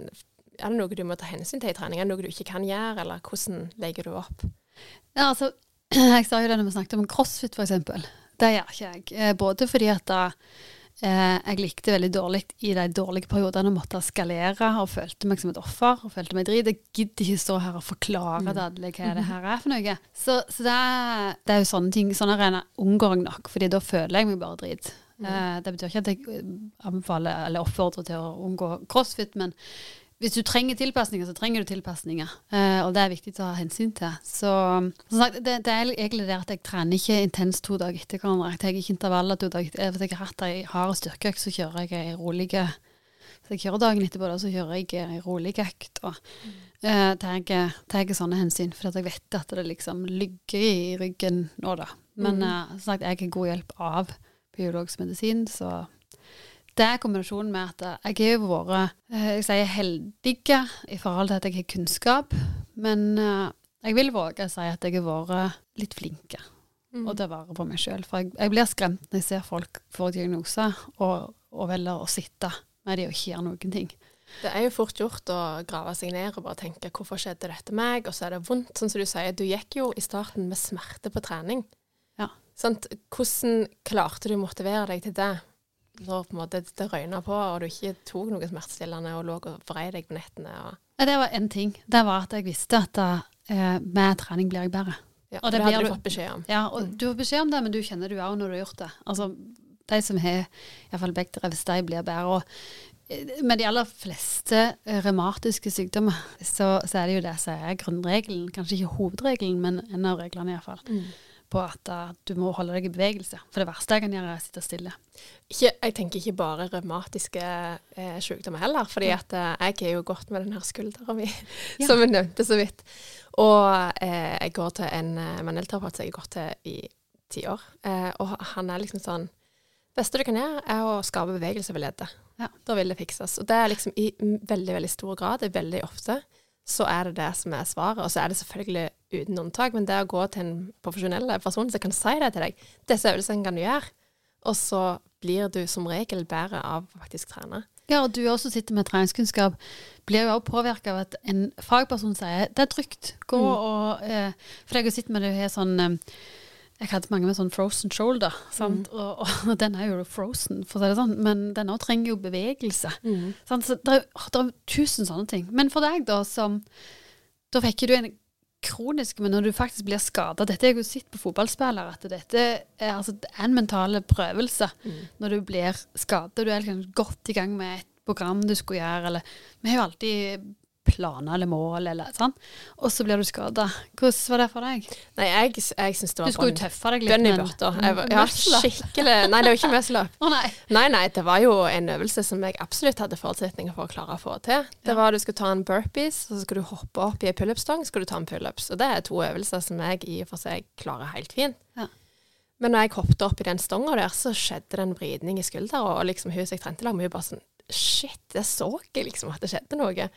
er det noe du må ta hensyn til i trening? Er det noe du ikke kan gjøre, eller hvordan legger du opp? Ja, altså, jeg sa jo det når vi snakket om crossfit, eksempel. Det gjør ikke jeg. Eh, Både fordi at da, eh, jeg likte veldig dårlig i de dårlige periodene å måtte skalere og følte meg som et offer og følte meg drit. Jeg gidder ikke stå her og forklare mm. alle hva det her er for noe. Så, så det, er, det er jo sånne ting. Sånne arenaer unngår jeg nok, fordi da føler jeg meg bare drit. Eh, det betyr ikke at jeg eh, anbefaler eller oppfordrer til å unngå crossfit, men hvis du trenger tilpasninger, så trenger du tilpasninger. Uh, og det er viktig å ta hensyn til. Så som sagt, det, det er egentlig det at jeg trener ikke intenst to dager etter hverandre. Jeg tar ikke intervaller to dager etter. Hvis jeg har hatt ei hard styrkeøkt, så kjører jeg ei rolig Hvis jeg kjører dagen etterpå, da, så kjører jeg ei rolig økt. Og eh, tar sånne hensyn, for jeg vet at det liksom ligger i ryggen nå, da. Men uh, som sagt, jeg er god hjelp av biologisk medisin, så det er kombinasjonen med at jeg har vært eh, jeg sier heldig i forhold til at jeg har kunnskap, men eh, jeg vil våge å si at jeg har vært litt flink Mm. og ta vare på meg sjøl. For jeg, jeg blir skremt når jeg ser folk få diagnoser og, og velger å sitte med de og ikke gjøre noen ting. Det er jo fort gjort å grave seg ned og bare tenke 'hvorfor skjedde dette meg', og så er det vondt. Sånn som du sier, du gikk jo i starten med smerte på trening. Ja. Sånn, Hvordan klarte du å motivere deg til det? Når på en måte det røyna på, og du ikke tok noe smertestillende og lå og vrei deg på nettene. Og, Ja, Det var én ting. Det var at jeg visste at eh, med trening blir jeg bedre. ja, Og det det hadde du fått beskjed om. Ja, og du har beskjed om det, men du kjenner det jo òg når du har gjort det. Altså, de som har iallfall hvis de blir bedre. Og eh, med de aller fleste eh, revmatiske sykdommer, så, så er det jo det som er grunnregelen. Kanskje ikke hovedregelen, men en av reglene iallfall. På at eh, du må holde deg i bevegelse. For det verste jeg kan gjøre, er å sitte stille. Ikke, jeg tenker ikke bare revmatiske eh, sykdommer heller, fordi at eh, jeg er jo godt med den her skuldra mi, Ja. som vi nevnte så vidt. Og eh, jeg går til en eh, manuellterapeut som jeg har gått til i ti år, eh, og han er liksom sånn beste du kan gjøre, er å skape bevegelse ved leddet. Ja. Da vil det fikses. Og det er liksom i veldig, veldig stor grad, det er veldig ofte, så er det det som er svaret. Og så er det selvfølgelig uten unntak, men det å gå til en profesjonell person som kan si det til deg, disse øvelsene kan du gjøre, og så blir du som regel bedre av å faktisk trene. Ja, og du også sitter med treningskunnskap, blir jo også påvirka av at en fagperson sier det er trygt. Gå og eh, For jeg har sittet med det har sånn eh, Jeg hadde mange med sånn frozen shoulder, sant? Og, og den er jo frozen, for å si det sånn, men den òg trenger jo bevegelse. Sant? Så det er, det er tusen sånne ting. Men for deg, da, som Da fikk du en kronisk, men når du faktisk blir skada Dette jeg jo sett på fotballspillere, at dette er, altså, det er en mental prøvelse når du blir skada. Du er liksom godt i gang med et program du skulle gjøre, eller Vi har jo alltid planer eller mål, eller sånn. Og så blir du skada. Hvordan var det for deg? Nei, jeg, jeg syns det Du skulle jo tøffe deg litt. bønn i var- Ja, skikkelig Nei, det var ikke muscle oh, nei. Nei, nei, det var jo en øvelse som jeg absolutt hadde forutsetninger for å klare å få til. Det var du skulle ta en burpees, og så skulle du hoppe opp i en pullup-stang, skulle du ta en pullups. Og det er to øvelser som jeg i og for seg klarer helt fint. Ja. Men når jeg hoppet opp i den stonga der, så skjedde det en vridning i skuldra, og liksom hun som jeg trente lag med, hun bare sånn Shit, jeg så ikke liksom at det skjedde noe.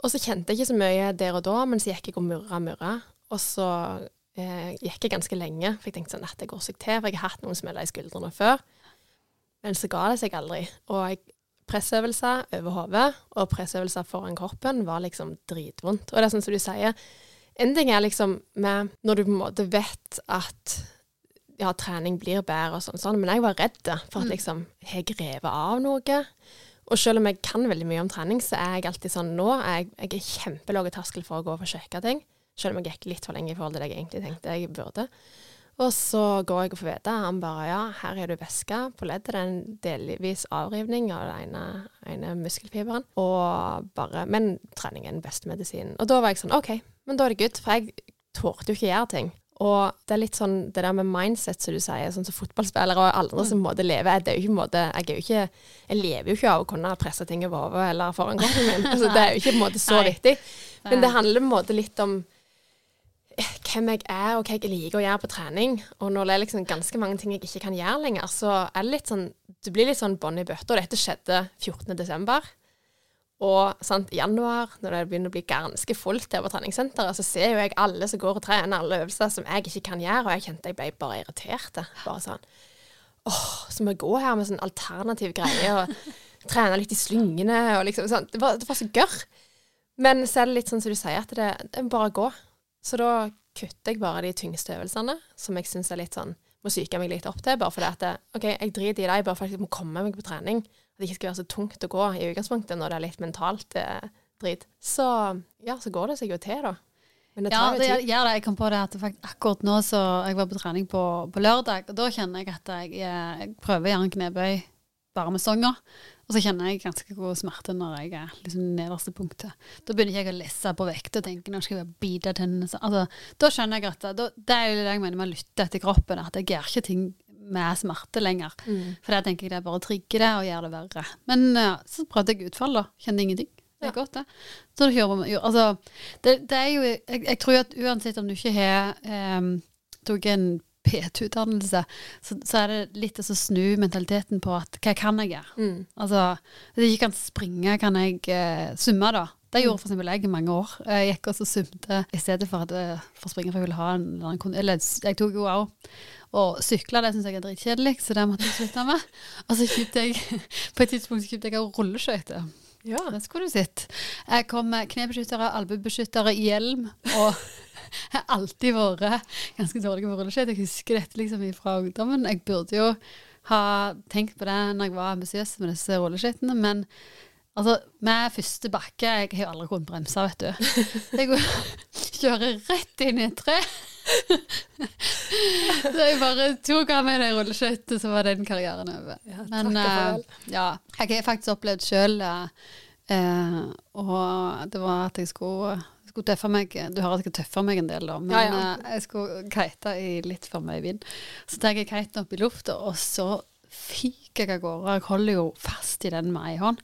Og så kjente jeg ikke så mye der og da, men så gikk jeg og murra, murra. Og så eh, gikk jeg ganske lenge, for jeg tenkte sånn at det går seg til. For jeg har hatt noen smeller i skuldrene før. Men så ga det seg aldri. Og jeg, pressøvelser over hodet og pressøvelser foran kroppen var liksom dritvondt. Og det er sånn som du sier, en ting er liksom med når du på en måte vet at ja, trening blir bedre og sånn, sånn, men jeg var redd for at Mm. liksom, har jeg revet av noe? Og selv om jeg kan veldig mye om trening, så er jeg alltid sånn nå, er jeg, jeg er kjempelav terskel for å gå og få ting. Selv om jeg gikk litt for lenge i forhold til det jeg egentlig tenkte jeg burde. Og så går jeg og får vite, han bare ja, her er du væske på leddet, det er en delvis avrivning av den ene, ene muskelfiberen. Og bare, men trening er den beste medisinen. Og da var jeg sånn, ok, men da er det good, for jeg torde jo ikke gjøre ting. Og det er litt sånn det der med mindset, som du sier, sånn som fotballspillere og alle som måtte leve, måte lever. Det er jo ikke, måtte, måte, jeg, jo ikke, jeg lever jo ikke av å kunne presse ting over hodet eller foran kroppen min. Altså, det er jo ikke på en måte så Nei. viktig. Men det handler på en måte litt om eh, hvem jeg er, og hva jeg liker å gjøre på trening. Og når det er liksom ganske mange ting jeg ikke kan gjøre lenger, så er det litt sånn Det blir litt sånn bånd i bøtta. Og dette skjedde 14. Og sant, i januar, når det begynner å bli ganske fullt her på treningssenteret, så ser jo jeg alle som går og trener alle øvelser som jeg ikke kan gjøre, og jeg kjente jeg ble bare irritert. Bare sånn Åh, så må jeg gå her med sånn alternativ greie og trene litt i slyngene og liksom sånn. Det var, det var så gørr. Men er det litt sånn som du sier, at det, det bare bare gå. Så da kutter jeg bare de tyngste øvelsene, som jeg syns er litt sånn Må psyke meg litt opp til, bare fordi at det, OK, jeg driter i dem, bare fordi jeg må komme meg på trening. Det ikke skal være så tungt å gå i utgangspunktet når det er litt mentalt eh, drit. Så ja, så går det seg jo til, da. Men det tar ja, det gjør det. Jeg kom på det at faktisk akkurat nå så Jeg var på trening på, på lørdag, og da kjenner jeg at jeg, eh, jeg prøver å gjøre en knebøy bare med stanga. Og så kjenner jeg ganske god smerte når jeg er liksom nederste punktet. Da begynner ikke jeg å lese på vekt og tenke nå skal jeg bite tennene. Altså, da skjønner jeg at da, Det er jo det jeg mener med å lytte etter kroppen, at jeg gjør ikke ting med smerte lenger. Mm. For da tenker jeg det bare trigger det og gjør det verre. Men ja, så prøvde jeg utfall, da. Kjente ingenting. Det er Ja. godt, det. Så da kjører vi Altså, det, det er jo jeg, jeg tror at uansett om du ikke har um, tok en PT-utdannelse, så, så er det litt å så snu mentaliteten på at hva kan jeg gjøre? Mm. Altså, hvis jeg ikke kan springe, kan jeg uh, summe, da. Det gjorde eksempel jeg i mange år. Jeg gikk også og sumte i stedet for, at, eh, for jeg ville ha en eller annen Eller jeg tok jo òg og sykla, det syns jeg er dritkjedelig, så det måtte jeg slutte med. Og så kjøpte jeg på et tidspunkt så kjøpte jeg rulleskøyter. Ja. Det skulle du sett. Jeg kom med knebeskyttere, albuebeskyttere, hjelm og jeg har alltid vært ganske dårlig på rulleskøyter. Jeg husker dette liksom fra ungdommen. Jeg burde jo ha tenkt på det når jeg var ambisiøs med disse rulleskøytene, men altså, med første bakke Jeg har jo aldri kunnet bremse, vet du. Jeg kjører rett inn i et tre. Så jeg bare tok av meg det rulleskøytet, så var den karrieren over. Ja, Men eh, ja, jeg har faktisk opplevd sjøl uh, Og det var at jeg skulle, skulle tøffe meg Du hører at jeg skal tøffe meg en del, da. Men Ja, ja. eh, jeg skulle kite i litt for mye vind. Så tar jeg kiten opp i lufta, og så fyker jeg av gårde. Jeg holder jo fast i den med ei hånd.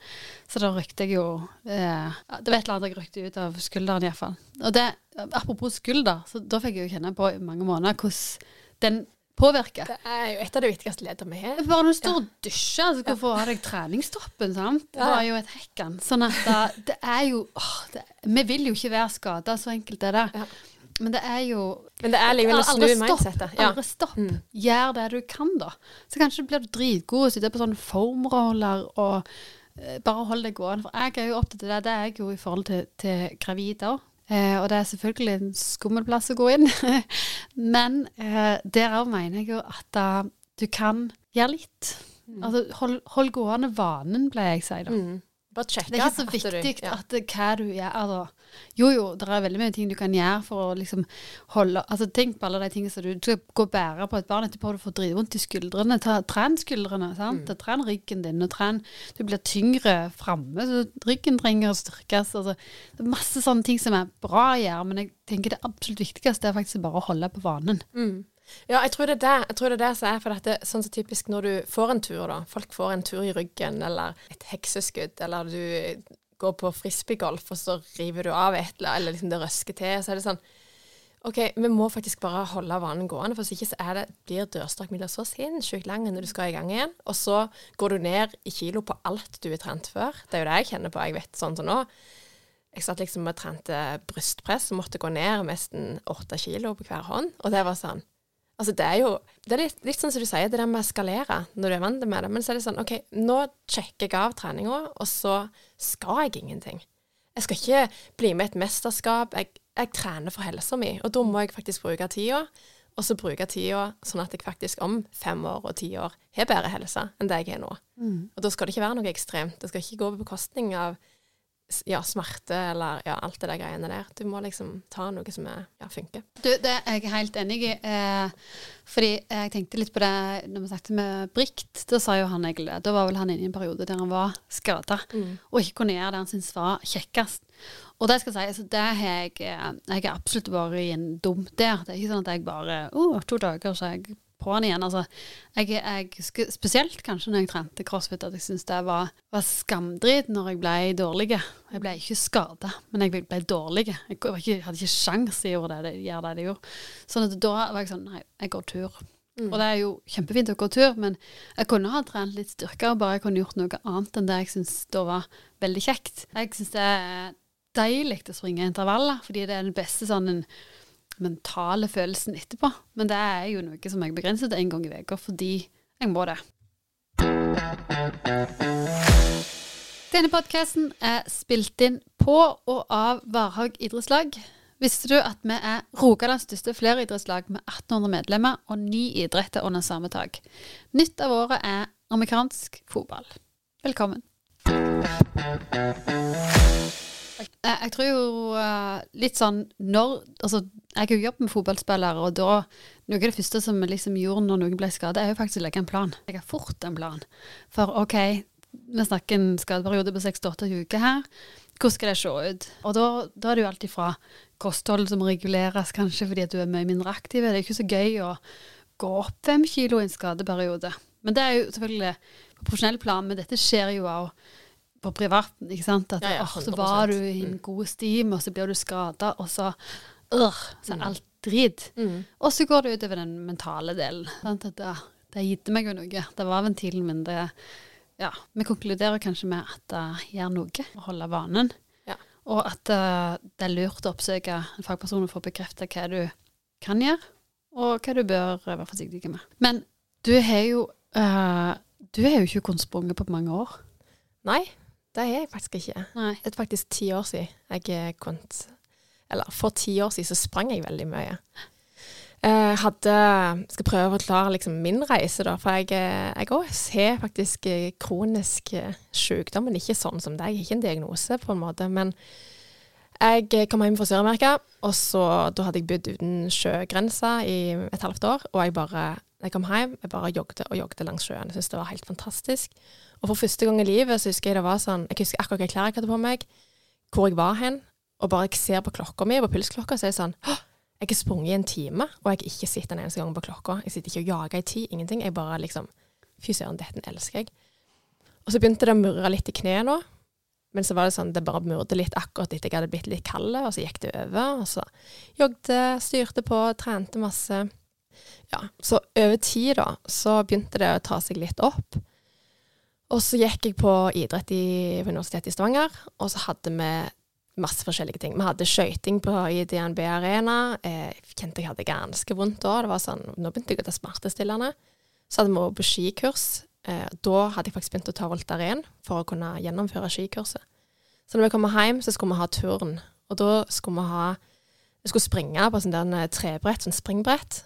Så da rykte jeg jo eh, Det var et eller annet jeg rykte ut av skulderen iallfall. Og det, apropos skulder, så da fikk jeg jo kjenne på i mange måneder hvordan den påvirker. Det er jo et av de viktigste leddene vi har. Bare når du står og dusjer, så skal du få av treningstoppen, sant. Det var jo et hekkan. Sånn at da, det er jo åh, det, Vi vil jo ikke være skada, så enkelt er det. Ja. Men det er jo Men det er likevel å snu stopp. Ja. Aldri stopp. Mm. Gjør det du kan, da. Så kanskje blir du dritgod og sitter på sånne formroller og eh, bare hold deg gående. For jeg er jo opptatt av det. Det er jeg jo i forhold til, til gravide òg. Eh, og det er selvfølgelig en skummel plass å gå inn. Men eh, der òg mener jeg jo at uh, du kan gjøre litt. Altså hold, hold gående vanen, pleier jeg å si da. Mm. Bare sjekke Det er ikke så du- viktig ja. at hva du gjør. Altså. Jo, jo, det er veldig mye ting du kan gjøre for å liksom holde Altså, Tenk på alle de tingene som du skal gå og bære på et barn etterpå. Du får dritvondt i skuldrene. Ta, tren skuldrene. sant? Mm. Tren ryggen din. og tren, Du blir tyngre framme, så ryggen trenger å styrkes. Altså, det er masse sånne ting som er bra å gjøre, men jeg tenker det absolutt viktigste er faktisk bare å holde på vanen. Mm. Ja, jeg tror det er det, jeg tror det, er det som er for dette, sånn som typisk når du får en tur, da. Folk får en tur i ryggen, eller et hekseskudd, eller du går på frisbeegolf, og så river du av et, eller, eller liksom det røsker til. Så er det sånn OK, vi må faktisk bare holde vanen gående, for hvis ikke så det, blir dørstokkmila så sinnssykt lang når du skal i gang igjen. Og så går du ned i kilo på alt du har trent før. Det er jo det jeg kjenner på. Jeg vet sånn som nå. Jeg satt liksom og trente brystpress og måtte gå ned nesten åtte kilo på hver hånd. Og det var sånn Altså, det er jo Det er litt, litt sånn som du sier, det der med å eskalere når du er vant med det. Men så er det sånn OK, nå sjekker jeg av treninga, og så skal jeg ingenting. Jeg skal ikke bli med i et mesterskap. Jeg, jeg trener for helsa mi, og da må jeg faktisk bruke tida. Og så bruke tida sånn at jeg faktisk om fem år og ti år har bedre helse enn det jeg har nå. Og da skal det ikke være noe ekstremt. Det skal ikke gå på bekostning av ja, smerte eller ja, alt det der greiene der. Du må liksom ta noe som er, ja, funker. Du, det er jeg helt enig i. Eh, fordi jeg tenkte litt på det når vi snakket med Brikt. Da sa jo han egentlig det. Da var vel han inne i en periode der han var skada og ikke kunne gjøre det han syntes var kjekkest. Og det skal jeg si, altså det har jeg eh, Jeg har absolutt vært i en dump der. Det er ikke sånn at jeg bare oh, to dager, så jeg på han igjen. Altså, jeg, jeg, spesielt kanskje når jeg trente crossfit, at jeg syntes det var, var skamdrit når jeg ble dårlig. Jeg ble ikke skada, men jeg ble, dårlig. Jeg ikke, hadde ikke sjans i å gjøre det, jeg gjorde. Sånn at da var jeg sånn Nei, jeg går tur. Og det er jo kjempefint å gå tur, men jeg kunne ha trent litt styrkere, bare jeg kunne gjort noe annet enn det jeg syns da var veldig kjekt. Jeg syns det er deilig å springe intervaller, fordi det er den beste sånn en mentale følelsen etterpå. Men det er jo noe som jeg begrenser til én gang i uka, fordi jeg må det. Denne podkasten er spilt inn på og av Varhaug idrettslag. Visste du at vi er Rogalands største fleridrettslag med 1800 medlemmer og ni idretter under samme tak? Nytt av året er amerikansk fotball. Velkommen. Jeg, jeg tror jo uh, litt sånn når Altså, jeg har jo jobbet med fotballspillere, og da Noe av det første som vi liksom gjorde når noen ble skadet, er jo faktisk å legge en plan. Legge fort en plan. For OK, vi snakker en skadeperiode på 6-8 uker her. Hvordan skal det se ut? Og da, da er det jo alt ifra kosthold som reguleres, kanskje fordi at du er mye mindre aktiv. Det er ikke så gøy å gå opp fem kilo i en skadeperiode. Men det er jo selvfølgelig på profesjonell plan, men dette skjer jo òg på privaten, ikke sant? At Ja, ja, så var du i en god stim, og så blir du skada, og så øh, så er alt drit. Mm. Og så går det utover den mentale delen. Sant? At det, det gitt meg jo noe. Det var ventilen min. Det, ja, vi konkluderer kanskje med at det gjør noe å holde vanen. Ja. Og at uh, det er lurt å oppsøke en fagperson for å bekrefte hva du kan gjøre, og hva du bør være forsiktig med. Men du har jo uh, Du har jo ikke kunnet sprunge på mange år. Nei, det er jeg faktisk ikke. Nei. Det er faktisk ti år siden jeg eh, kunne Eller for ti år siden så sprang jeg veldig mye. Jeg hadde Skal prøve å forklare liksom min reise, da. For jeg, eh, jeg også har faktisk eh, kronisk eh, sykdom, men ikke sånn som deg. Ikke en diagnose, på en måte. Men jeg eh, kom hjem fra Sør-Amerika, og så da hadde jeg bodd uten sjøgrense i et halvt år. Og jeg bare jeg kom hjem, jeg bare jogget og jogget langs sjøen. Jeg syntes det var helt fantastisk. Og for første gang i livet så husker jeg det var sånn Jeg husker akkurat hvilke klær jeg hadde på meg, hvor jeg var hen, og bare jeg ser på klokka mi, på pulsklokka, så er det sånn «Hå! Jeg har sprunget i en time, og jeg har ikke sett en eneste gang på klokka. Jeg sitter ikke og jager i tid, ingenting. Jeg bare liksom Fy søren, dette elsker jeg. Og så begynte det å murre litt i kneet nå. Men så var det sånn, det bare murte litt akkurat etter jeg hadde blitt litt kald, og så gikk det over. Og så jogget, styrte på, trente masse. Ja, så over tid da, så begynte det å ta seg litt opp. Og så gikk jeg på idrett i, på Universitetet i Stavanger, og så hadde vi masse forskjellige ting. Vi hadde skøyting på DNB Arena. Eh, Jeg kjente jeg hadde ganske vondt da. Det var sånn, nå begynte jeg å ta smertestillende. Så hadde vi vært på skikurs. Eh, da hadde jeg faktisk begynt å ta Voltaren for å kunne gjennomføre skikurset. Så når vi kom hjem, så skulle vi ha turn. Og da skulle vi ha Vi skulle springe på sånn der en trebrett, sånn springbrett.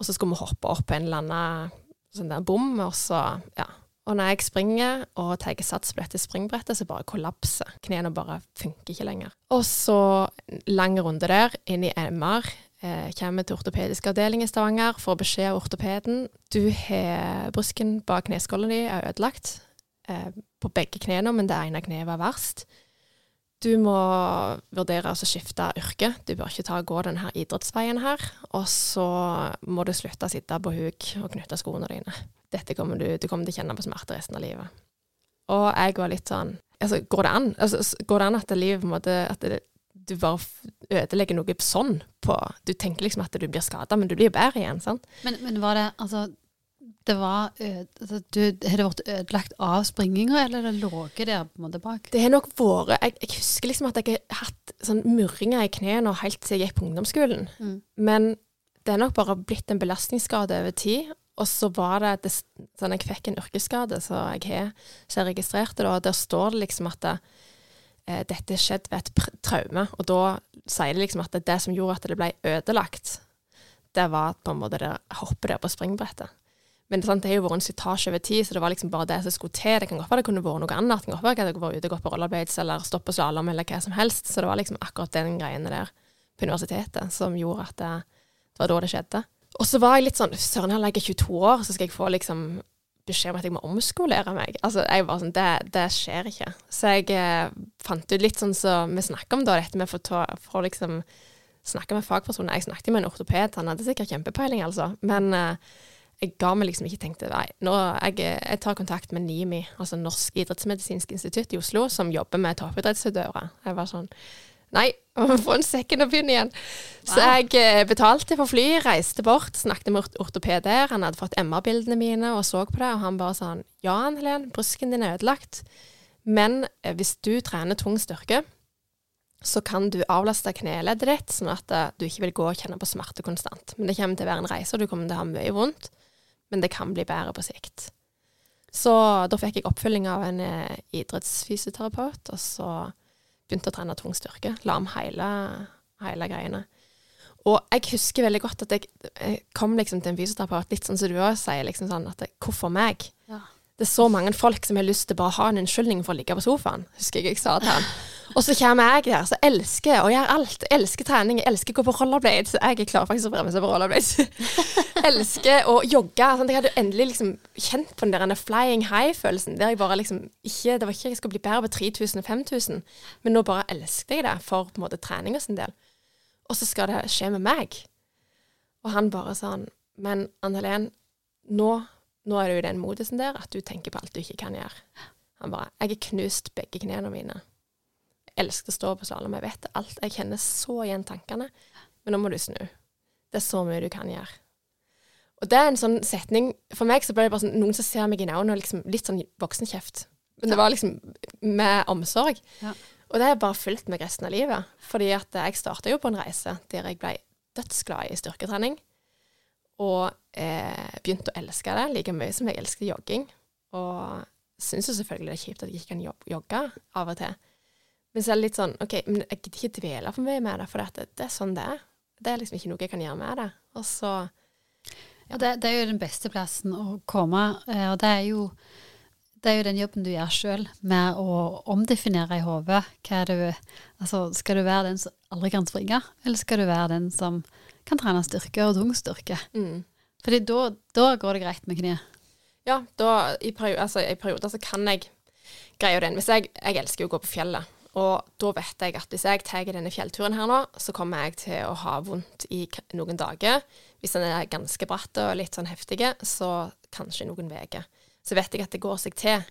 Og så skulle vi hoppe opp på en eller annen sånn der bom, og så Ja. Og når jeg springer og tar sats på dette springbrettet, så bare kollapser. Knærne bare funker ikke lenger. Og så lang runde der, inn i MR. Eh, kommer til ortopedisk avdeling i Stavanger, får beskjed av ortopeden. Du har brusken bak kneskålen din er ødelagt. Eh, på begge knærne, men det ene kneet var verst. Du må vurdere å skifte yrke. Du bør ikke ta gå denne idrettsveien her. Og så må du slutte å sitte på huk og knytte skoene dine. Dette kommer du, du kommer til å kjenne på smerte resten av livet. Og jeg var litt sånn altså, Går det an? Altså, går det an at livet på en måte at det, du bare ødelegger noe sånn på Du tenker liksom at du blir skada, men du blir bedre igjen, sant? Men, men var det altså det var altså, du, Har det vært ødelagt av springinga, eller har det ligget der på en måte bak? Det har nok vært jeg, jeg, husker liksom at jeg har hatt sånn murringer i knærne helt til jeg gikk på ungdomsskolen. Mm. Men det er nok bare blitt en belastningsskade over tid. Og så var det, det sånn Jeg fikk en yrkesskade, så jeg har så jeg registrerte det, og der står det liksom at det, eh, dette skjedde ved et traume. Og da sier det liksom at det, det som gjorde at det ble ødelagt, det var på en måte det hoppet der på springbrettet. Men sant, det har jo vært en slitasje over tid, så det var liksom bare det som skulle til. Det kan godt være det kunne vært noe annet. Det kan godt være at jeg var ute og gått på rollerblades eller på slalåm eller hva som helst. Så det var liksom akkurat den greiene der på universitetet som gjorde at det, det var da det skjedde. Og så var jeg litt sånn Søren, jeg er 22 år, så skal jeg få liksom beskjed om at jeg må omskolere meg. Altså, jeg var sånn, det, det skjer ikke. Så jeg eh, fant ut litt sånn som så vi snakker om da, dette med å liksom snakke med fagpersoner. Jeg snakket med en ortoped, han hadde sikkert kjempepeiling, altså. Men eh, jeg ga meg liksom ikke tenkte nei, nå, jeg, jeg, tar kontakt med NIMI, altså Norsk idrettsmedisinsk institutt i Oslo, som jobber med toppidrettsutøvere. Jeg var sånn Nei, få en second opinion igjen. Wow. Så jeg eh, betalte for fly, reiste bort, snakket med ortoped der. Han hadde fått MR-bildene mine og så på det, og han bare sånn Ja, Ann Helen, brusken din er ødelagt, men eh, hvis du trener tung styrke, så kan du avlaste kneleddet ditt, sånn at uh, du ikke vil gå og kjenne på smerte konstant. Men det kommer til å være en reise, og du kommer til å ha mye vondt men det kan bli bedre på sikt. Så da fikk jeg oppfølging av en eh, idrettsfysioterapeut, og så begynte å trene tung styrke. La om hele, hele greiene. Og jeg husker veldig godt at jeg, jeg kom liksom til en fysioterapeut litt sånn som du òg sier, liksom sånn at hvorfor meg? Ja. Det er så mange folk som har lyst til bare å ha en unnskyldning for å ligge på sofaen, husker jeg jeg sa til han. Og så kommer jeg der så elsker å gjøre alt. Jeg elsker trening, jeg elsker å gå på rollerblades. Jeg er klar faktisk å bremse på rollerblades. elsker å jogge. Sånn. Jeg hadde endelig liksom kjent på den der flying high-følelsen. der jeg bare liksom ikke, Det var ikke jeg skulle bli bedre på 3000 og 5000, men nå bare elsket jeg det for på en måte trening og sin del. Og så skal det skje med meg. Og han bare sånn Men Ann Helen, nå, nå er du i den modusen der at du tenker på alt du ikke kan gjøre. Han bare Jeg har knust begge knærne mine elsker å stå på slalåm. Jeg vet alt. Jeg kjenner så igjen tankene. Men nå må du snu. Det er så mye du kan gjøre. Og det er en sånn setning For meg så ble det bare sånn noen som ser meg i øynene og liksom litt sånn voksenkjeft. Men det var liksom med omsorg. Ja. Og det har bare fulgt meg resten av livet. Fordi at jeg starta jo på en reise der jeg ble dødsglad i styrketrening. Og eh, begynte å elske det like mye som jeg elsker jogging. Og syns jo selvfølgelig det er kjipt at jeg ikke kan jogge av og til. Men så er det litt sånn OK, men jeg gidder ikke dvele for mye med det, for det, det, er sånn det er. Det er liksom ikke noe jeg kan gjøre med det. Og så ja. det, det, er jo den beste plassen å komme, eh, og det er jo det er jo den jobben du gjør sjøl, med å omdefinere i hodet. Altså, skal du være den som aldri kan springe, eller skal du være den som kan trene styrke og tung styrke? Mm. Fordi da, da, går det greit med kneet. Ja, da, i, perioder, altså, i perioder så kan jeg greie den. Hvis jeg, jeg elsker jo å gå på fjellet. Og da vet jeg at hvis jeg tar denne fjellturen her nå, så kommer jeg til å ha vondt i noen dager. Hvis den er ganske bratt og litt sånn heftig, så kanskje noen uker. Så vet jeg at det går seg til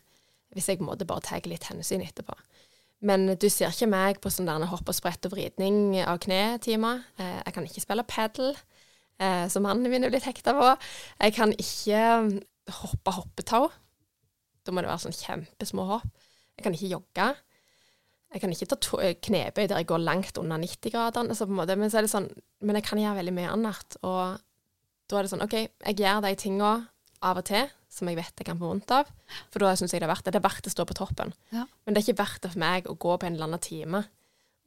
hvis jeg måtte bare ta litt hensyn etterpå. Men du ser ikke meg på sånn der hopp og sprett og vridning av knetimer. Eh, jeg kan ikke spille padel, eh, som mannen min er blitt hekta på. Jeg kan ikke hoppe hoppetau. Da må det være sånn kjempesmå hopp. Jeg kan ikke jogge. Jeg kan ikke ta eh, knebøy der jeg går langt under 90-gradene, altså men, sånn, men jeg kan gjøre veldig mye annet. Og da er det sånn OK, jeg gjør de tinga av og til som jeg vet jeg kan få vondt av, for da syns jeg det er verdt det. Det er verdt å stå på toppen. Ja. Men det er ikke verdt det for meg å gå på en eller annen time,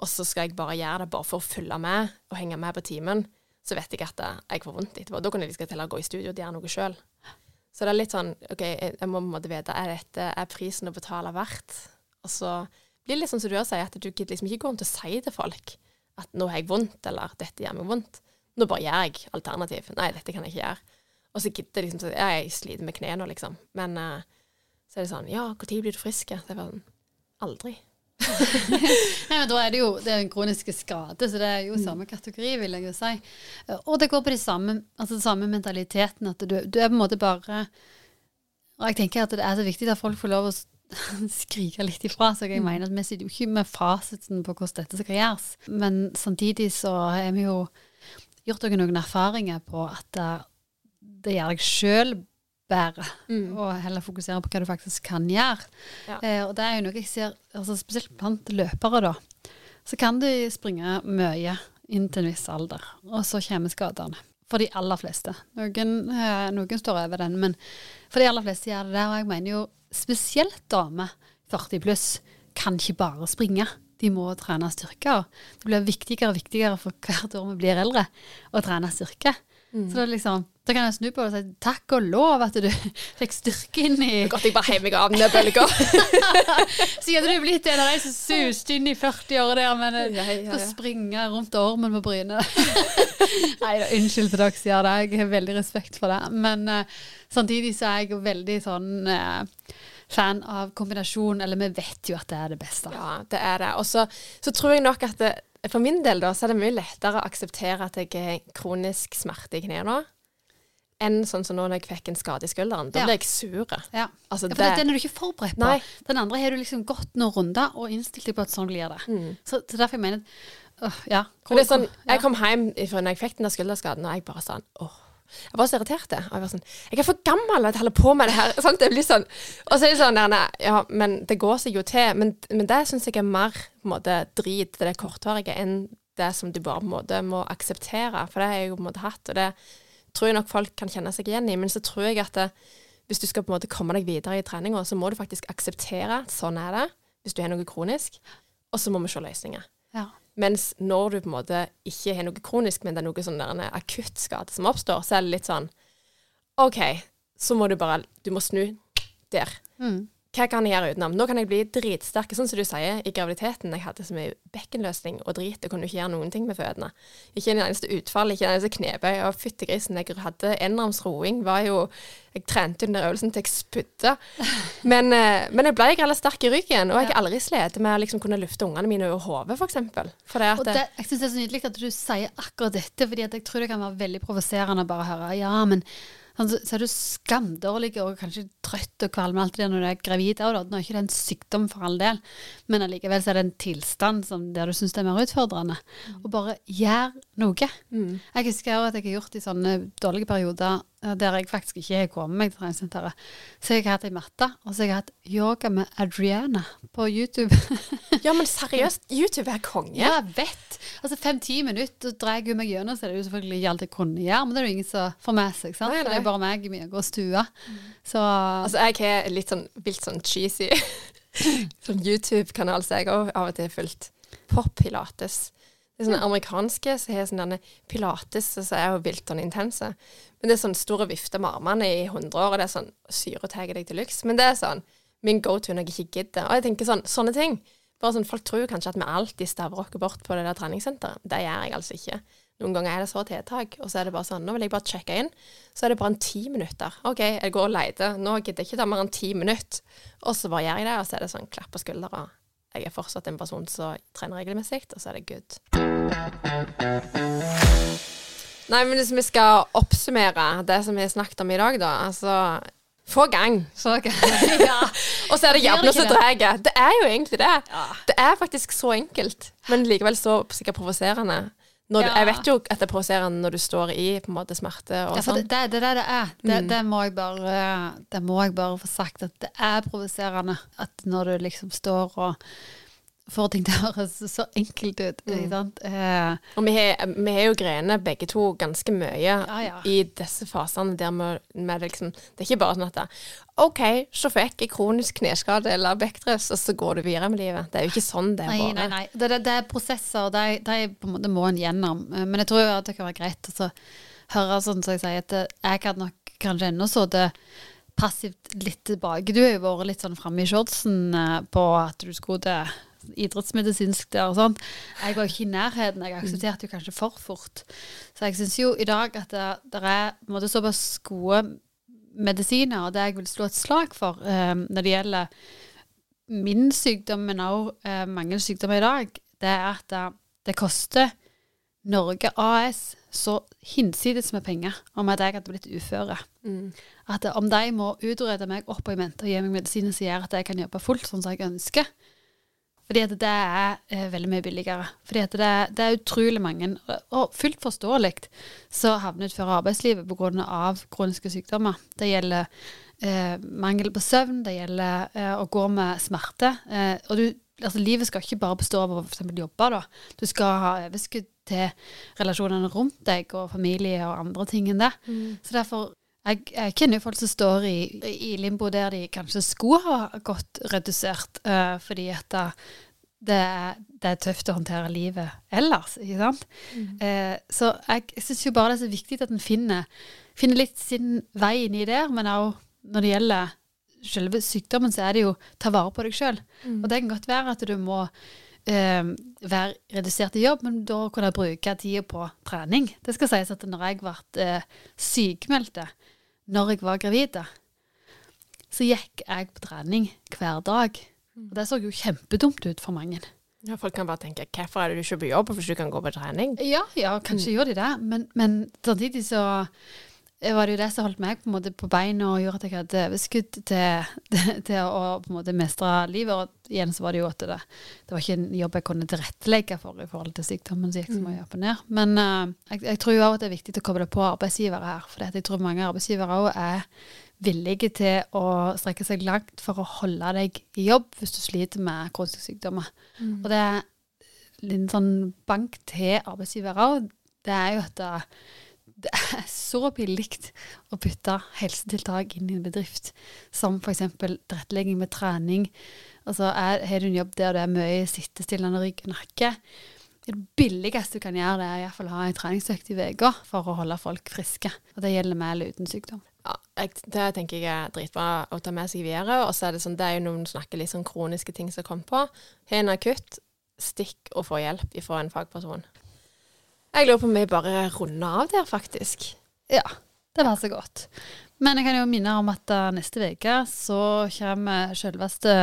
og så skal jeg bare gjøre det bare for å følge med og henge med på timen. Så vet jeg at jeg får vondt etterpå. Da kan jeg like heller gå i studio og gjøre noe sjøl. Så det er litt sånn OK, jeg, jeg må på en måte vite er dette er prisen å betale verdt. Og så blir litt sånn som du også sier, at du gidder liksom ikke gå om til å si til folk at nå har jeg vondt, eller dette gjør meg vondt. Nå bare gjør jeg alternativ. Nei, dette kan jeg ikke gjøre. Og så gidder jeg liksom ja, jeg sliter med kne nå, liksom. Men uh, så er det sånn Ja, når blir du frisk? Det er sånn Aldri. Nei, men da er det jo det er en kronisk skade, så det er jo samme kategori, vil jeg jo si. Og det går på de samme, altså den samme mentaliteten, at du, du er på en måte bare Og jeg tenker at det er så viktig at folk får lov å skrike litt ifra. Så jeg mener at vi sitter jo ikke med fasiten på hvordan dette skal gjøres. Men samtidig så har vi jo gjort dere noen erfaringer på at det, det gjør deg sjøl bedre Mm. og heller fokusere på hva du faktisk kan gjøre. Ja. Eh, og det er jo noe jeg ser, altså spesielt blant løpere, da. Så kan de springe mye inn til en viss alder, og så kommer skadene. For de aller fleste. Noen, eh, noen står over den, men for de aller fleste gjør det det. Og jeg mener jo spesielt damer 40 pluss kan ikke bare springe. De må trene styrke. Det blir viktigere og viktigere for hvert år vi blir eldre å trene styrke. Så da, liksom, da kan jeg snu på det og si takk og lov at du fikk styrke inn i Godt jeg bare heiv meg av bølga. Så hadde du blitt en av de som suste inn i 40-åra der, men eh, Ja, ja, ja. springe rundt ormen på brynet. Nei da, unnskyld for dere som gjør det, jeg har veldig respekt for det. Men uh, samtidig så er jeg veldig sånn uh, fan av kombinasjon, eller vi vet jo at det er det beste. Ja, det er det. Og så, så tror jeg nok at det, for min del da, så er det mye lettere å akseptere at jeg er kronisk smerte i kneet nå, enn sånn som nå når jeg fikk en skade i skulderen. Da Ja. ble jeg sur. Ja. Altså, Ja, for det, den er du ikke forberedt på. Nei. Den andre har du liksom gått noen runder og innstilt deg på at sånn blir det. Mm. Så, så derfor jeg mener øh, ja. Det er sånn, jeg kom hjem fra når jeg fikk den der skulderskaden, og jeg bare sånn åh. Jeg var så irritert. Jeg var sånn Jeg er for gammel til å holde på med det her. Sant? Det blir sånn. Og så er det sånn nei, Ja, men det går seg jo til. Men, men det syns jeg er mer på en måte drit, det kortvarige, enn det som du bare på en måte må akseptere. For det har jeg jo på en måte hatt, og det tror jeg nok folk kan kjenne seg igjen i. Men så tror jeg at det, hvis du skal på en måte komme deg videre i treninga, så må du faktisk akseptere at sånn er det, hvis du har noe kronisk. Og så må vi se løsninger. Ja. Mens når du på en måte ikke har noe kronisk, men det er noe sånn der en akutt skade som oppstår, så er det litt sånn OK, så må du bare Du må snu der. Mm. Hva kan jeg gjøre utenom? Nå kan jeg bli dritsterk, sånn som du sier, i graviditeten. Jeg hadde så mye bekkenløsning og drit, jeg kunne ikke gjøre noen ting med fødene. Ikke en eneste utfall, ikke en eneste knebøy. Og fytti grisen, jeg hadde enarms roing, var jo Jeg trente under øvelsen til jeg spydde. Men, eh, men jeg ble heller sterk i ryggen, og jeg har aldri slitt med å liksom kunne lufte ungene mine over hodet, f.eks. Jeg syns det er så nydelig at du sier akkurat dette, fordi jeg tror det kan være veldig provoserende å bare høre ja, men sånn, så, er du skamdårlig og kanskje trøtt og kvalm og alt det der når du er gravid. Da, nå er ikke det en sykdom for all del, men allikevel så er det en tilstand som, der du syns det er mer utfordrende. Og bare gjør noe. Mm. Jeg husker også at jeg har gjort i sånne dårlige perioder eh, der jeg faktisk ikke har kommet meg til treningssenteret. Så jeg har hatt ei matte, og så har jeg hatt yoga med Adriana på YouTube. Ja, men seriøst, YouTube er konge. Ja, jeg vet. Altså Fem-ti minutter drar hun meg gjennom, så er det jo selvfølgelig ikke alt jeg kunne gjøre, men det er jo ingen som får med seg. sant? Nei, For Det er bare meg i min egen stue. Så Altså, jeg har litt sånn vilt sånn cheesy sånn YouTube-kanal som jeg òg av og til har fulgt. Pop Pilates. Det er sånne amerikanske som har sånn denne pilates, som så er sånn intense. Men det er sånn store vifter med armene i 100 år, og det er sånn syre tar deg til lyks. Men det er sånn min go to når jeg ikke gidder. Og jeg tenker sånn, sånne ting. Bare sånn, Folk tror kanskje at vi alltid stavrokker bort på det der treningssenteret. Det gjør jeg altså ikke. Noen ganger er det så tiltak, og så er det bare sånn Nå vil jeg bare sjekke inn. Så er det bare en ti minutter. OK, jeg går og leter. Nå gidder jeg ikke ta mer enn ti minutter. Og så bare gjør jeg det, og så er det sånn klapp på skuldra. Jeg er fortsatt en person som trener regelmessig, og så er det good. Nei, men hvis vi skal oppsummere det som vi har snakket om i dag, da. Altså få gang. så ja. Og så er det jævla som dreier. Det er jo egentlig det. Ja. Det er faktisk så enkelt, men likevel så sikkert provoserende. Når Ja. jeg vet jo at det er provoserende når du står i på en måte smerte og Ja, sånn. det, det det det er. Det, Mm. det, må jeg bare, det må jeg bare få sagt, at det er provoserende at når du liksom står og får ting det høres så enkelt ut. Mm. Ikke sant? Eh, Og vi har, jo grener begge to ganske mye Ja, ja. i disse fasene der vi, liksom Det er ikke bare sånn at det, OK, så fikk jeg kronisk kneskade eller bekkrøs, og så går du videre med livet. Det er jo ikke sånn det er Nei, nei, nei. Det, det, det er prosesser, de, de må en gjennom. Men jeg tror at det kan være greit å så høre sånn som jeg sier, at jeg kan nok kanskje ennå sittet passivt litt tilbake. Du har jo vært litt sånn framme i shortsen eh, på at du skulle til idrettsmedisinsk der og sånn. Jeg var jo ikke i nærheten. Jeg aksepterte jo kanskje for fort. Så jeg syns jo i dag at det, det er måte såpass gode medisiner, og det jeg vil slå et slag for eh, når det gjelder min sykdom, men også eh, mange sykdommer i dag, det er at det, det koster Norge AS så hinsides med penger om at jeg hadde blitt uføre. Mm. At om de må utrede meg opp og i mente og gi meg medisiner som gjør at jeg kan jobbe fullt sånn som jeg ønsker, fordi at det er eh, veldig mye billigere. Fordi at det, det er utrolig mange, og- fullt forståelig, så havner utenfor arbeidslivet pga. kroniske sykdommer. Det gjelder eh, mangel på søvn, det gjelder eh, å gå med smerte. Eh, og du, altså, livet skal ikke bare bestå av å eksempel jobbe, da. Du skal ha overskudd til relasjonene rundt deg og familie og andre ting enn det. Så derfor jeg, jeg kjenner jo folk som står i, i limbo der de kanskje skulle ha gått redusert, uh, fordi at da, det, er- det er tøft å håndtere livet ellers, ikke sant? Eh, så jeg, jeg syns jo bare det er så viktig at en finner, finner litt sin vei inn i der, men òg når det gjelder selve sykdommen, så er det jo ta vare på deg sjøl. Og det kan godt være at du må Uh, være redusert i jobb, men da kunne jeg bruke tida på trening. Det skal sies at når jeg ble uh, sykemeldte når jeg var gravid, så gikk jeg på trening hver dag. Og det så jo kjempedumt ut for mange. Ja, folk kan bare tenke hvorfor er det du ikke på jobb hvis du kan gå på trening? Ja, ja, kanskje gjør de det, men, men samtidig så var det jo det som holdt meg på en måte på beina og gjorde at jeg hadde overskudd til, til å på en måte mestre livet. Og igjen så var det jo at det, det var ikke en jobb jeg kunne tilrettelegge for i forhold til sykdommen som gikk så mye opp og ned. Men uh, jeg, jeg tror jo òg at det er viktig å koble på arbeidsgivere her. For jeg tror mange arbeidsgivere òg er villige til å strekke seg langt for å holde deg i jobb hvis du sliter med kroniske sykdommer. Og det er en sånn bank til arbeidsgivere òg. Det er jo at det, er så billig å putte helsetiltak inn i en bedrift, som f.eks. tilrettelegging med trening. Altså, er, Har du en jobb der det er mye sittestillende rygg og nakke, det billigste du kan gjøre, det er å ha en treningsøkt i uka for å holde folk friske. Og det gjelder med eller uten sykdom. Ja, det tenker jeg er dritbra å ta med seg videre. Og så er det sånn, det er jo noen snakker litt sånn kroniske ting som kommer på. Har en akutt, stikk og få hjelp fra en fagperson. Jeg lurer på om vi bare runder av der, faktisk. Ja, det var så godt. Men jeg kan jo minne om at uh, neste uke så kommer selveste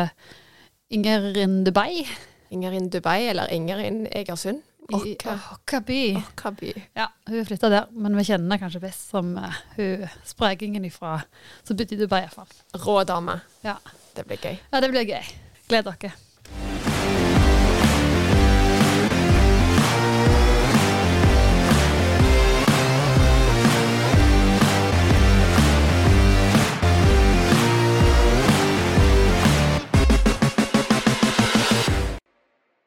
Ingerin Dubai. Ingerin Dubai eller Ingerin Egersund. Åkkaby. Ja, hun flytta der, men vi kjenner henne kanskje best som uh, hun sprekingen ifra som bodde i Dubai, iallfall. Rå dame. Ja. Det blir gøy. ja, det blir gøy. Gled dere.